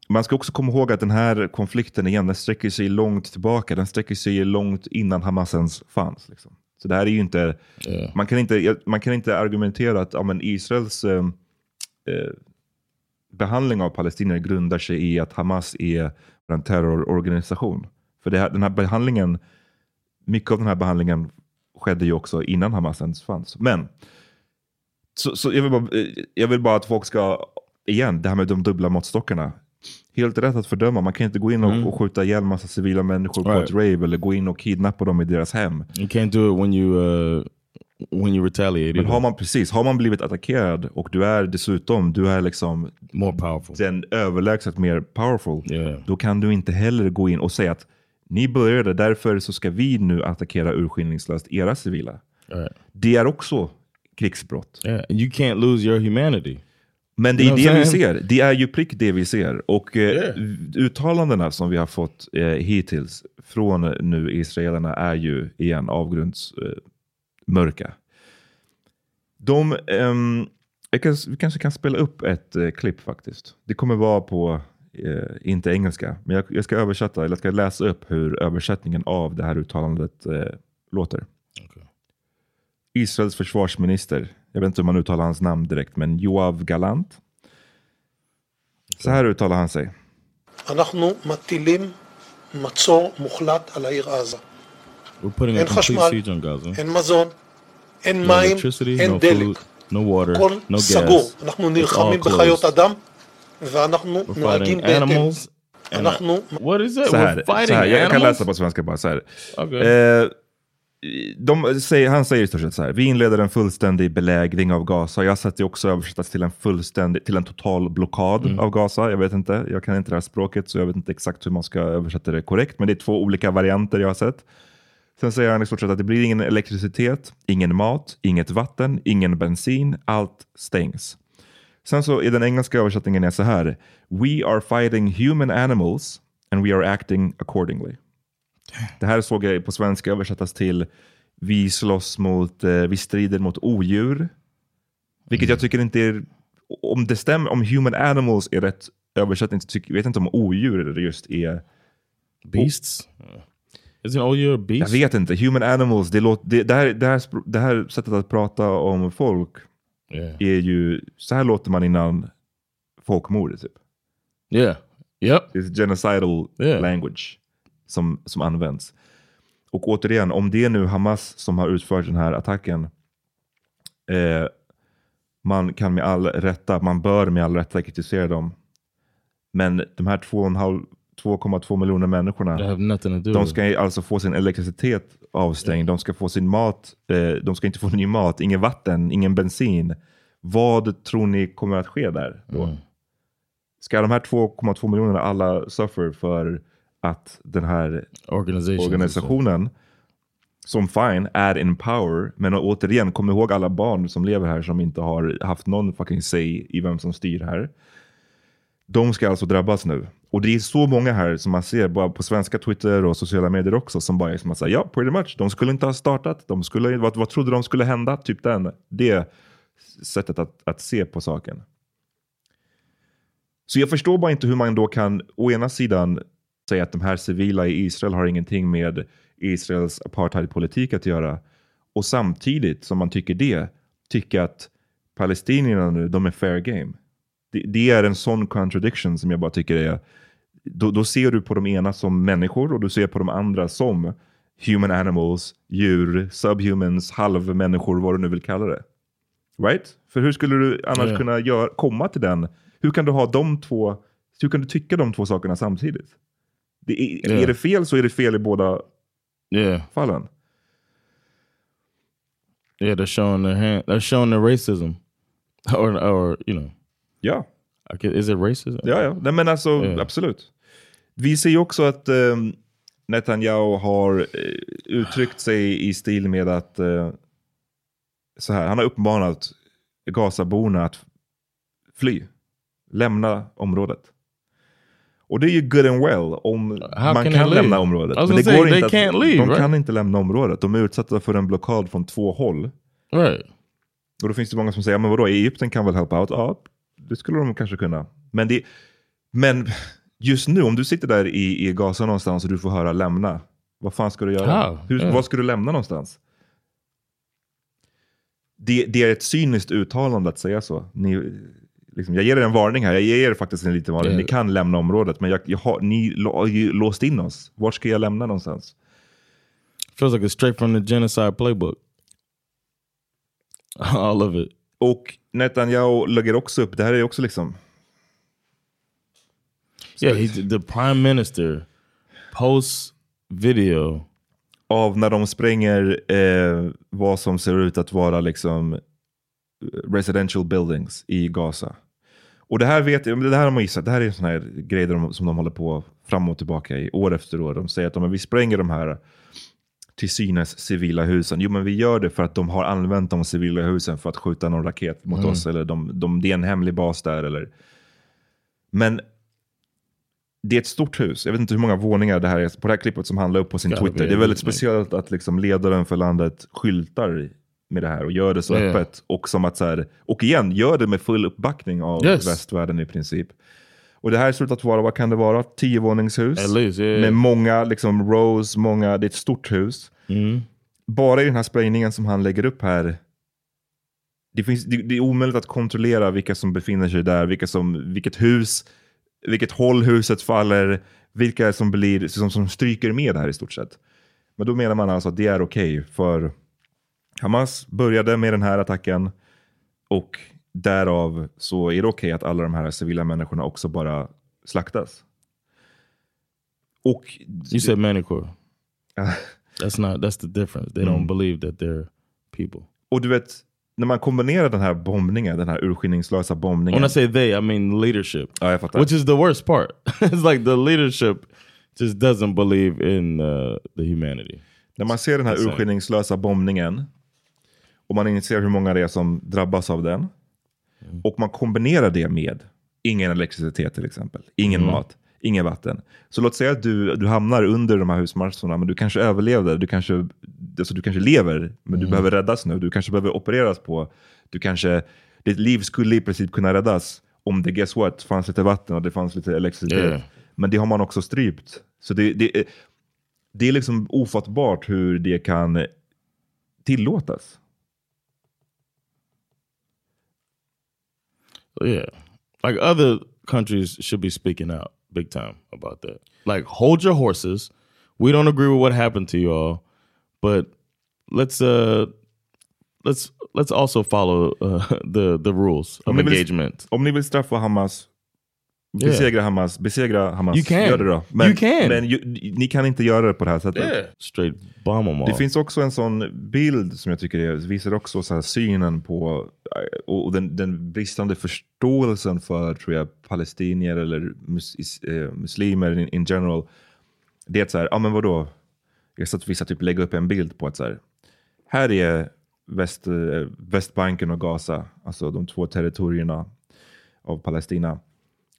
Man ska också komma ihåg att den här konflikten igen, den sträcker sig långt tillbaka. Den sträcker sig långt innan Hamas ens fanns. Liksom. Så det här är ju inte, man, kan inte man kan inte argumentera att ja, men Israels eh, eh, behandling av palestinier grundar sig i att Hamas är en terrororganisation. För här, den här behandlingen, mycket av den här behandlingen skedde ju också innan Hamas ens fanns. Men så, så jag, vill bara, eh, jag vill bara att folk ska, igen, det här med de dubbla måttstockarna. Helt rätt att fördöma. Man kan inte gå in och, Mm. och skjuta ihjäl massa civila människor på Right. ett rave eller gå in och kidnappa dem i deras hem. You can't do it when you uh, when you retaliate. Men har man precis, har man blivit attackerad och du är dessutom, du är liksom More powerful. den överlägset mer powerful. Yeah. Då kan du inte heller gå in och säga att ni började, därför så ska vi nu attackera urskillningslöst era civila. Right. Det är också krigsbrott. Yeah, you can't lose your humanity. Men det är You know det vi ser. Det är ju prick det vi ser. Och eh, Yeah. uttalandena som vi har fått eh, hittills från nu israelerna är ju igen avgrundsmörka. Eh. De, ehm, kan, vi kanske kan spela upp ett eh, klipp faktiskt. Det kommer vara på, eh, inte engelska, men jag, jag ska översätta, eller jag ska läsa upp hur översättningen av det här uttalandet eh, låter. Israels försvarsminister, jag vet inte hur man uttalar hans namn direkt, men Joav Galant. Så här uttalar han sig. אנחנו מטילים מצור מוחלט על העיר עזה. We're putting a אין complete חשמל, siege on Gaza. אין מזון, אין No מים, electricity, אין no דלק. food, no water, הכל no סגור. gas. אנחנו It's נלחמים all בחיות closed. אדם, ואנחנו We're נוהגים fighting בהתאם. animals. And אנחנו... what is that? Så här, We're så fighting här jag kan animals? läsa på svenska bara. Så här. Okay. Eh, de säger, han säger i stort sett så här. Vi inleder en fullständig belägring av Gaza. Jag har sett det också översättas till en fullständig, till en total blockad Mm. av Gaza. Jag vet inte, jag kan inte det här språket så jag vet inte exakt hur man ska översätta det korrekt. Men det är två olika varianter jag har sett. Sen säger han i stort sett att det blir ingen elektricitet, ingen mat, inget vatten, ingen bensin. Allt stängs. Sen så i den engelska översättningen är så här. We are fighting human animals and we are acting accordingly. Det här såg jag på svenska översättas till vi slåss mot, eh, vi strider mot odjur. Vilket jag tycker inte är, om det stämmer, om human animals är rätt översättning tycker, vet jag inte om odjur just är Beasts? Isn't all your Jag beasts? vet inte. Human animals, det, låter, det, det, här, det, här, det här sättet att prata om folk Yeah. är ju, så här låter man innan folkmord typ. Yeah. Yep. Det är genocidal Yeah. language som, som används. Och återigen, om det är nu Hamas som har utfört den här attacken, eh, man kan med all rätta, man bör med all rätta kritisera dem. Men de här 2,5 2,2 miljoner människorna, de ska alltså få sin elektricitet avstängd, de ska få sin mat, eh, de ska inte få ny mat, ingen vatten, ingen bensin. Vad tror ni kommer att ske där då? Mm. Ska de här 2,2 miljonerna alla suffer för att den här organisationen som fine är in power, men återigen kom ihåg alla barn som lever här som inte har haft någon fucking say i vem som styr här. De ska alltså drabbas nu. Och det är så många här som man ser bara på svenska Twitter och sociala medier också som bara är som att säga ja, pretty much. De skulle inte ha startat. De skulle, vad, vad trodde de skulle hända? Typ den. Det sättet att, att se på saken. Så jag förstår bara inte hur man då kan å ena sidan säga att de här civila i Israel har ingenting med Israels apartheidpolitik att göra. Och samtidigt som man tycker det, tycka att palestinierna nu, de är fair game. Det, det är en sån contradiction som jag bara tycker är, då, då ser du på de ena som människor och du ser på de andra som human animals, djur, subhumans, halvmänniskor, vad du nu vill kalla det. Right? För hur skulle du annars Yeah. kunna gör, komma till den? Hur kan du ha de två, hur kan du tycka de två sakerna samtidigt? Det är, Yeah. är det fel så är det fel i båda Yeah. fallen. Yeah, they're showing their hand. They're showing their racism, (laughs) or or you know, Ja, guess, is it racism? ja, ja. Nej, men alltså Yeah. absolut. Vi ser ju också att eh, Netanyahu har eh, uttryckt sig i stil med att eh, så här, han har uppmanat Gazaborna att fly, lämna området. Och det är ju good and well om How man kan lämna området. Was Men det går inte att, leave, de right? kan inte lämna området. De är utsatta för en blockad från två håll. Right. Och då finns det många som säger, men vadå, Egypten kan väl help out? Ja, det skulle de kanske kunna. Men, det, men just nu, om du sitter där i, i Gaza någonstans och du får höra lämna, vad fan ska du göra? Ja, Hur, ja. Vad ska du lämna någonstans? Det, det är ett cyniskt uttalande att säga så. Ni, liksom, jag ger er en varning här, jag ger er faktiskt en liten varning. Ni kan lämna området, men jag, jag har, ni har ju låst in oss. Vart ska jag lämna någonstans? Feels like it's straight from the genocide playbook. (laughs) All of it. Och Netanyahu lägger också upp, det här är också liksom, Yeah, he, the prime minister posts video. av när de spränger eh, vad som ser ut att vara liksom residential buildings i Gaza. Och det här vet jag, det här har man gissat, det här är sådana här grejer de, som de håller på fram och tillbaka i år efter år. De säger att om vi spränger de här till synes civila husen. Jo, men vi gör det för att de har använt de civila husen för att skjuta någon raket mot Mm. oss. Eller de, de, det är en hemlig bas där. Eller... Men det är ett stort hus. Jag vet inte hur många våningar det här är på det här klippet som han la upp på sin Twitter. Det är väldigt speciellt att liksom ledaren för landet skyltar med det här och gör det så Yeah. öppet. Och, som att så här, och igen, gör det med full uppbackning av Yes. västvärlden i princip. Och det här ser ut att vara, vad kan det vara, tiovåningshus? Least, yeah. Med många liksom, rows, många, det är ett stort hus. Mm. Bara i den här sprängningen som han lägger upp här, det, finns, det, det är omöjligt att kontrollera vilka som befinner sig där, vilka som, vilket hus, vilket håll huset faller, vilka som, blir, som, som stryker med här i stort sett. Men då menar man alltså att det är okej, för Hamas började med den här attacken och därav så är det okej att alla de här civila människorna också bara slaktas. Och You said människor. (laughs) That's not. That's the difference. They don't Mm. believe that they're people. Och du vet, när man kombinerar den här bombningen, den här urskillningslösa bombningen. When I say they, I mean leadership. Ja, jag fattar. Which is the worst part. (laughs) it's like the leadership just doesn't believe in uh, the humanity. När man ser den här urskillningslösa bombningen och man inser hur många det är som drabbas av den och man kombinerar det med ingen elektricitet till exempel, ingen Mm. mat, ingen vatten. Så låt säga att du, du hamnar under de här husmarscherna, men du kanske överlevde, du kanske, alltså du kanske lever, men du behöver räddas nu, du kanske behöver opereras på, du kanske, ditt liv skulle i princip kunna räddas om det, guess what, fanns lite vatten och det fanns lite elektricitet. Yeah. Men det har man också strypt. Så det, det, det är liksom ofattbart hur det kan tillåtas. Yeah. Like other countries should be speaking out big time about that. Like hold your horses. We don't agree with what happened to you all, but let's uh let's let's also follow uh, (laughs) the the rules of Om vill- engagement. Om ni vill straffa Hamas, Yeah. besegra Hamas, besegra Hamas, You can. gör det då. Men, You can. men ju, ni kan inte göra det på det här sättet. Yeah. Straight bomb them all. Det finns också en sån bild som jag tycker är, visar också så här synen på eh, och den, den bristande förståelsen för tror jag, palestinier eller mus, is, eh, muslimer in, in general. Det är att så här, ja men vadå? Jag sett vissa typ lägga upp en bild på att så här, här är väst, eh, Västbanken och Gaza, alltså de två territorierna av Palestina.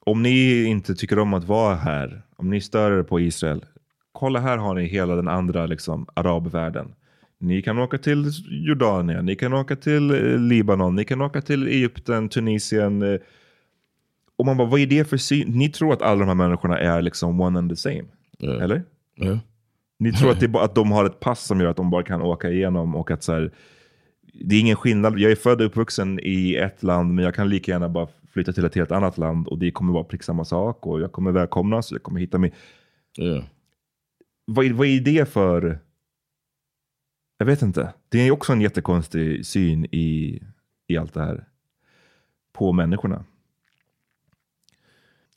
Om ni inte tycker om att vara här, om ni stör er på Israel, kolla här har ni hela den andra liksom, arabvärlden. Ni kan åka till Jordanien, ni kan åka till eh, Libanon, ni kan åka till Egypten, Tunisien. Eh. Och man bara, vad är det för syn? Ni tror att alla de här människorna är liksom one and the same? Yeah. Eller? Yeah. Ni tror att, det bara, att de har ett pass som gör att de bara kan åka igenom och att så här, det är ingen skillnad. Jag är född och uppvuxen i ett land men jag kan lika gärna bara flytta till ett helt annat land och det kommer vara prick samma sak och jag kommer välkomnas och jag kommer hitta mig. Yeah. Vad, är- vad är det för... Jag vet inte. Det är också en jättekonstig syn i, i allt det här. På människorna.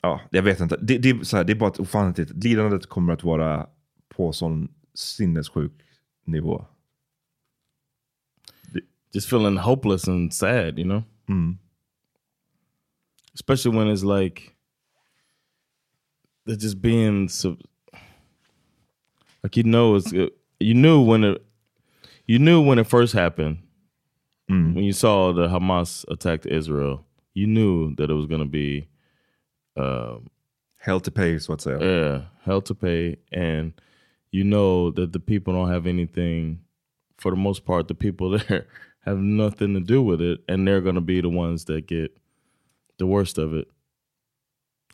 Ja, jag vet inte. Det, det, är, så här, det är bara ett ofantligt... Lidandet kommer att vara på sån sinnessjuk nivå. Just feeling hopeless and sad, you know? Mm. Especially when it's like they're just being so like you know it's you knew when it you knew when it first happened. When you saw the Hamas attacked Israel you knew that it was going to be um Hell to pay, så att säga. yeah hell to pay. And you know that the people don't have anything for the most part the people (laughs) there have nothing to do with it and they're going to be the ones that get the worst of it.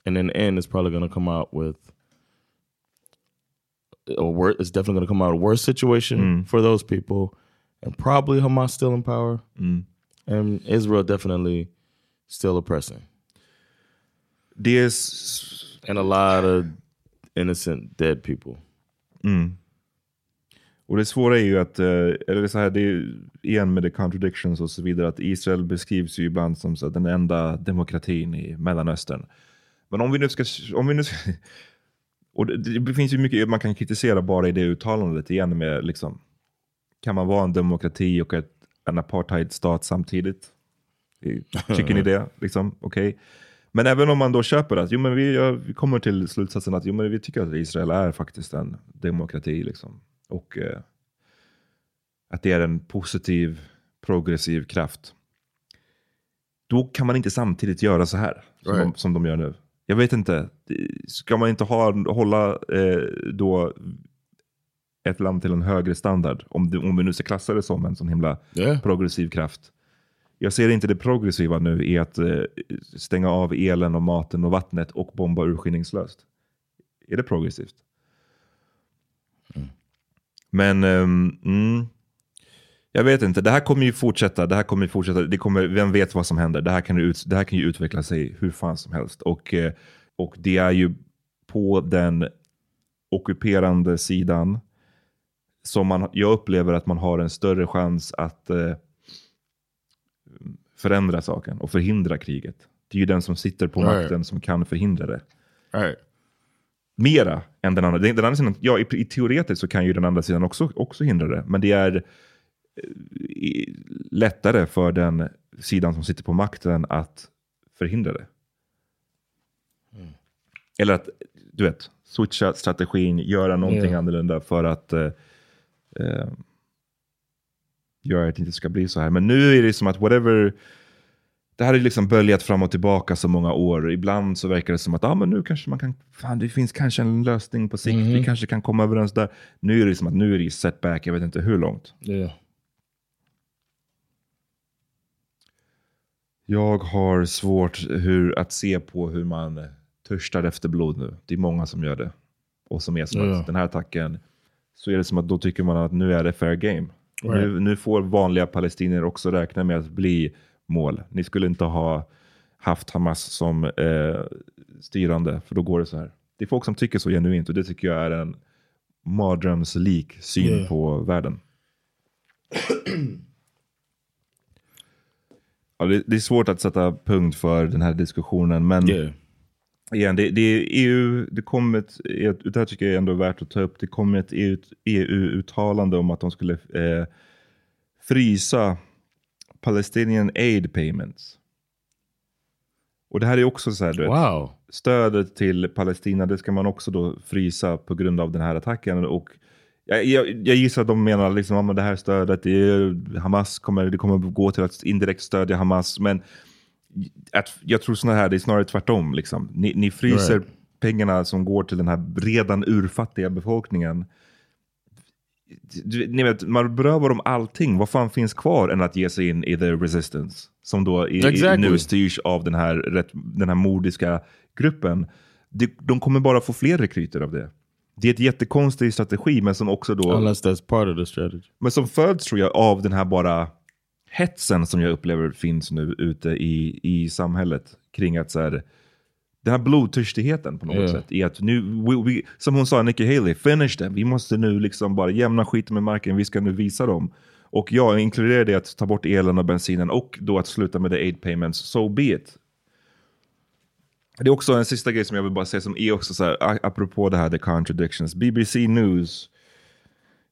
And in the end it's probably going to come out with a wor- it's definitely going to come out a worse situation for those people and probably hamas still in power. And israel definitely still oppressing. Det är... s- and a lot of innocent dead people. Mm. Och det svåra är ju att, eh, eller så här, det är igen med the contradictions och så vidare, att Israel beskrivs ju ibland som så den enda demokratin i Mellanöstern. Men om vi nu ska, om vi nu ska (laughs) och det, det finns ju mycket man kan kritisera bara i det uttalandet igen med liksom, kan man vara en demokrati och ett, en apartheidstat samtidigt? Tycker ni det? Liksom, okej. Men även om man då köper att jo, men vi, ja, vi kommer till slutsatsen att jo, men vi tycker att Israel är faktiskt en demokrati. Liksom. Och, eh, att det är en positiv, progressiv kraft. Då kan man inte samtidigt göra så här som, de, som de gör nu. Jag vet inte, ska man inte ha, hålla eh, då ett land till en högre standard? Om, det, om vi nu ska klassa det som en sån himla Yeah. progressiv kraft. Jag ser inte det progressiva nu i att eh, stänga av elen och maten och vattnet och bomba urskillningslöst. Är det progressivt? Men ehm, mm, jag vet inte, det här kommer ju fortsätta. Det här kommer ju fortsätta. Det kommer, vem vet vad som händer? Det här kan, ju ut, det här kan ju utveckla sig hur fan som helst. Och, eh, och det är ju på den ockuperande sidan som man, jag upplever att man har en större chans att eh, förändra saken och förhindra kriget. Det är ju den som sitter på Right. makten som kan förhindra det. Right. Mera än den andra. Den, den andra sidan, ja, i, i teoretiskt så kan ju den andra sidan också, också hindra det. Men det är eh, i, lättare för den sidan som sitter på makten att förhindra det. Eller att, du vet, switcha strategin, göra någonting Ja. annorlunda för att eh, eh, göra att det inte ska bli så här. Men nu är det som att whatever, det här är liksom böljat fram och tillbaka så många år. Ibland så verkar det som att ah, men nu kanske man kan, fan, det finns kanske en lösning på sikt, vi kanske kan komma överens där. Nu är det som att nu är det setback, jag vet inte hur långt. Yeah. Jag har svårt hur, att se på hur man törstar efter blod nu. Det är många som gör det. Och som är som Ja. att den här attacken, så är det som att då tycker man att nu är det fair game. Right. Nu, nu får vanliga palestinier också räkna med att bli mål. Ni skulle inte ha haft Hamas som eh, styrande, för då går det så här. Det är folk som tycker så genuint och det tycker jag är en mardrömslik syn Ja. på världen. (clears throat) Ja, det, det är svårt att sätta punkt för den här diskussionen, men Yeah. igen, det, det är EU, det kom ett, det här tycker jag är ändå värt att ta upp, det kom ett EU EU-uttalande om att de skulle eh, frysa Palestinian aid payments. Och det här är också så här, du vet, Wow. stödet till Palestina, det ska man också då frysa på grund av den här attacken. Och jag, jag, jag gissar att de menar liksom, men det här stödet, det är, Hamas kommer, det kommer gå till att indirekt stödja Hamas. Men att, jag tror sådana här, det är snarare tvärtom. Liksom. Ni, ni fryser Right. pengarna som går till den här redan urfattiga befolkningen. Du, ni vet, man berövar dem allting. Vad fan finns kvar än att ge sig in i the resistance? Som då i, Exactly. i, nu styrs av den här, den här mordiska gruppen. De, de kommer bara få fler rekryter av det. Det är ett jättekonstig strategi, men som också då... Unless that's part of the strategy. Men som föds tror jag av den här bara hetsen som jag upplever finns nu ute i, i samhället. Kring att så här, den här blodtörstigheten på något Ja. sätt. I att nu, we, we, som hon sa, Nikki Haley, finish them. Vi måste nu liksom bara jämna skiten med marken. Vi ska nu visa dem. Och jag inkluderar det att ta bort elen och bensinen och då att sluta med the aid payments. So be it. Det är också en sista grej som jag vill bara säga som är också så här, apropå det här the contradictions. BBC News,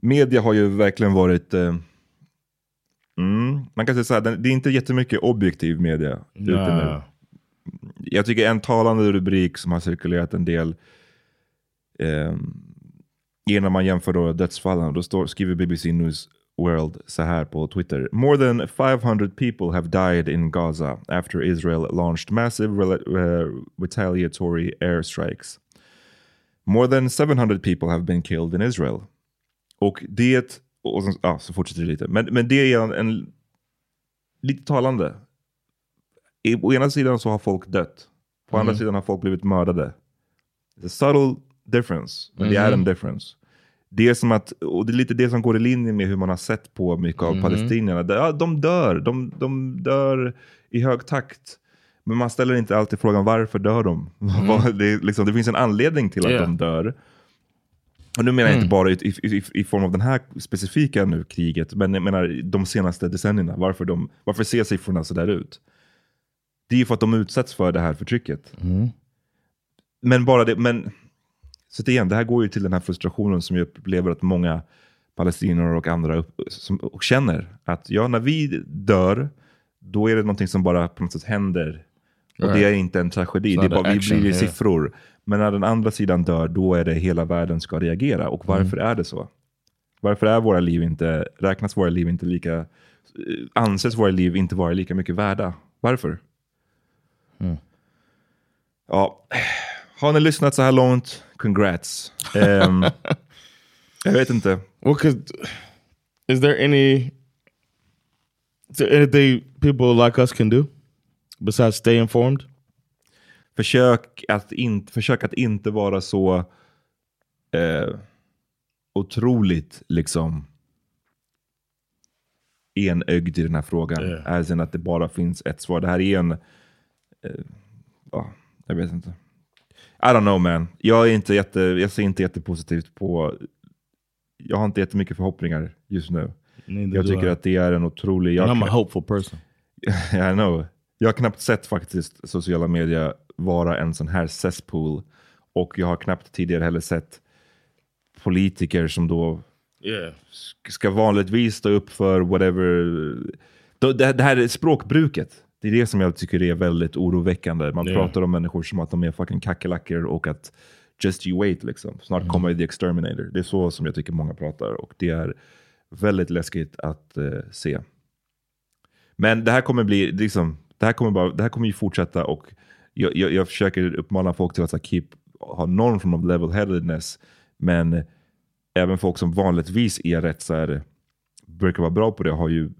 media har ju verkligen varit, eh, mm, man kan säga så här, det är inte jättemycket objektiv media ute nu. Jag tycker en talande rubrik som har cirkulerat en del, eh, när man jämför då dödsfallen, då står, skriver BBC News World så här på Twitter. More than 500 people have died in Gaza after Israel launched massive rela- uh, retaliatory airstrikes. More than 700 people have been killed in Israel. Och det, och så, ah, så fortsätter det lite. Men, men det är en, en lite talande. I, å ena sidan så har folk dött. På andra sidan har folk blivit mördade. It's a subtle difference, men det är en difference. Det är som att, och det är lite det som går i linje med hur man har sett på mycket av palestinierna. Det- Ja, de dör, de, de dör i hög takt. Men man ställer inte alltid frågan varför dör de? Vad- (laughs) det, liksom, det finns en anledning till att Ja. de dör. Och nu menar jag inte bara i, i, i, i form av den här specifika nu kriget, men jag menar de senaste decennierna. Varför, de, varför ser siffrorna så där ut? Det är ju för att de utsätts för det här förtrycket. Men bara det, men så att igen, det här går ju till den här frustrationen som jag upplever att många palestinier och andra upp, som, och känner. Att ja, när vi dör, då är det någonting som bara på något sätt händer. Och det Right. är inte en tragedi, det är bara, vi action, blir i yeah. siffror. Men när den andra sidan dör, då är det hela världen ska reagera. Och varför är det så? Varför är våra liv inte, räknas våra liv inte lika, eh, anses våra liv inte vara lika mycket värda? Varför? Mm. Ja, har ni lyssnat så här långt? Congrats. Ehm, (laughs) jag vet inte. Well, cause is there any is there anything people like us can do besides stay informed? Försök att, in, försök att inte vara så eh, otroligt liksom enögd i den här frågan. Yeah. As in att det bara finns ett svar. Det här är en... Eh, ja, jag vet inte. I don't know man. Jag, är inte jätte, jag ser inte jättepositivt på... Jag har inte jättemycket förhoppningar just nu. Neither Jag tycker I. att det är en otrolig... Jag And I'm a hopeful person. (laughs) I know. Jag har knappt sett faktiskt sociala medier vara en sån här cesspool. Och jag har knappt tidigare heller sett politiker som då Yeah. sk- ska vanligtvis stå upp för whatever. Det här är språkbruket. Det är det som jag tycker är väldigt oroväckande. Man Ja. pratar om människor som att de är fucking kackerlackor och att just you wait liksom. Snart Mm. kommer the exterminator. Det är så som jag tycker många pratar och det är väldigt läskigt att eh, se. Men det här kommer bli, liksom, det här kommer, bara, det här kommer ju fortsätta och jag, jag, jag försöker uppmana folk till att så keep, ha någon form av level-headedness. Men även folk som vanligtvis är rätt så här, brukar vara bra på det har ju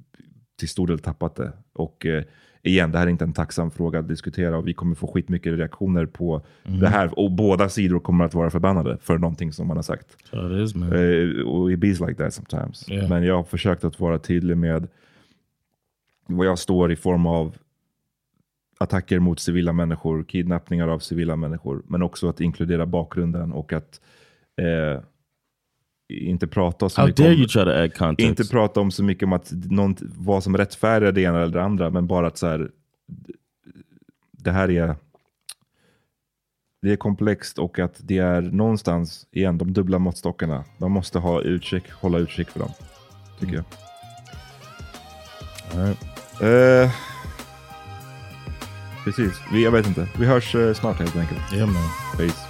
till stor del tappat det. Och eh, igen, det här är inte en tacksam fråga att diskutera och vi kommer få skitmycket reaktioner på det här. Och båda sidor kommer att vara förbannade för någonting som man har sagt. So it is, man. Eh, och it bees like that sometimes. Yeah. Men jag har försökt att vara tydlig med vad jag står i form av attacker mot civila människor, kidnappningar av civila människor, men också att inkludera bakgrunden och att eh, inte prata så How mycket dare om, you try to add context? inte prata om så mycket om att någon, vad som rättfärdigar det ena eller det andra, men bara att så här, det här är det är komplext och att det är någonstans, igen, de dubbla måttstockarna. Man måste ha utkik, hålla utkik för dem, tycker jag. All right. Eh, precis, vi, jag vet inte. Vi hörs eh, snart helt enkelt. Yeah, man. Peace.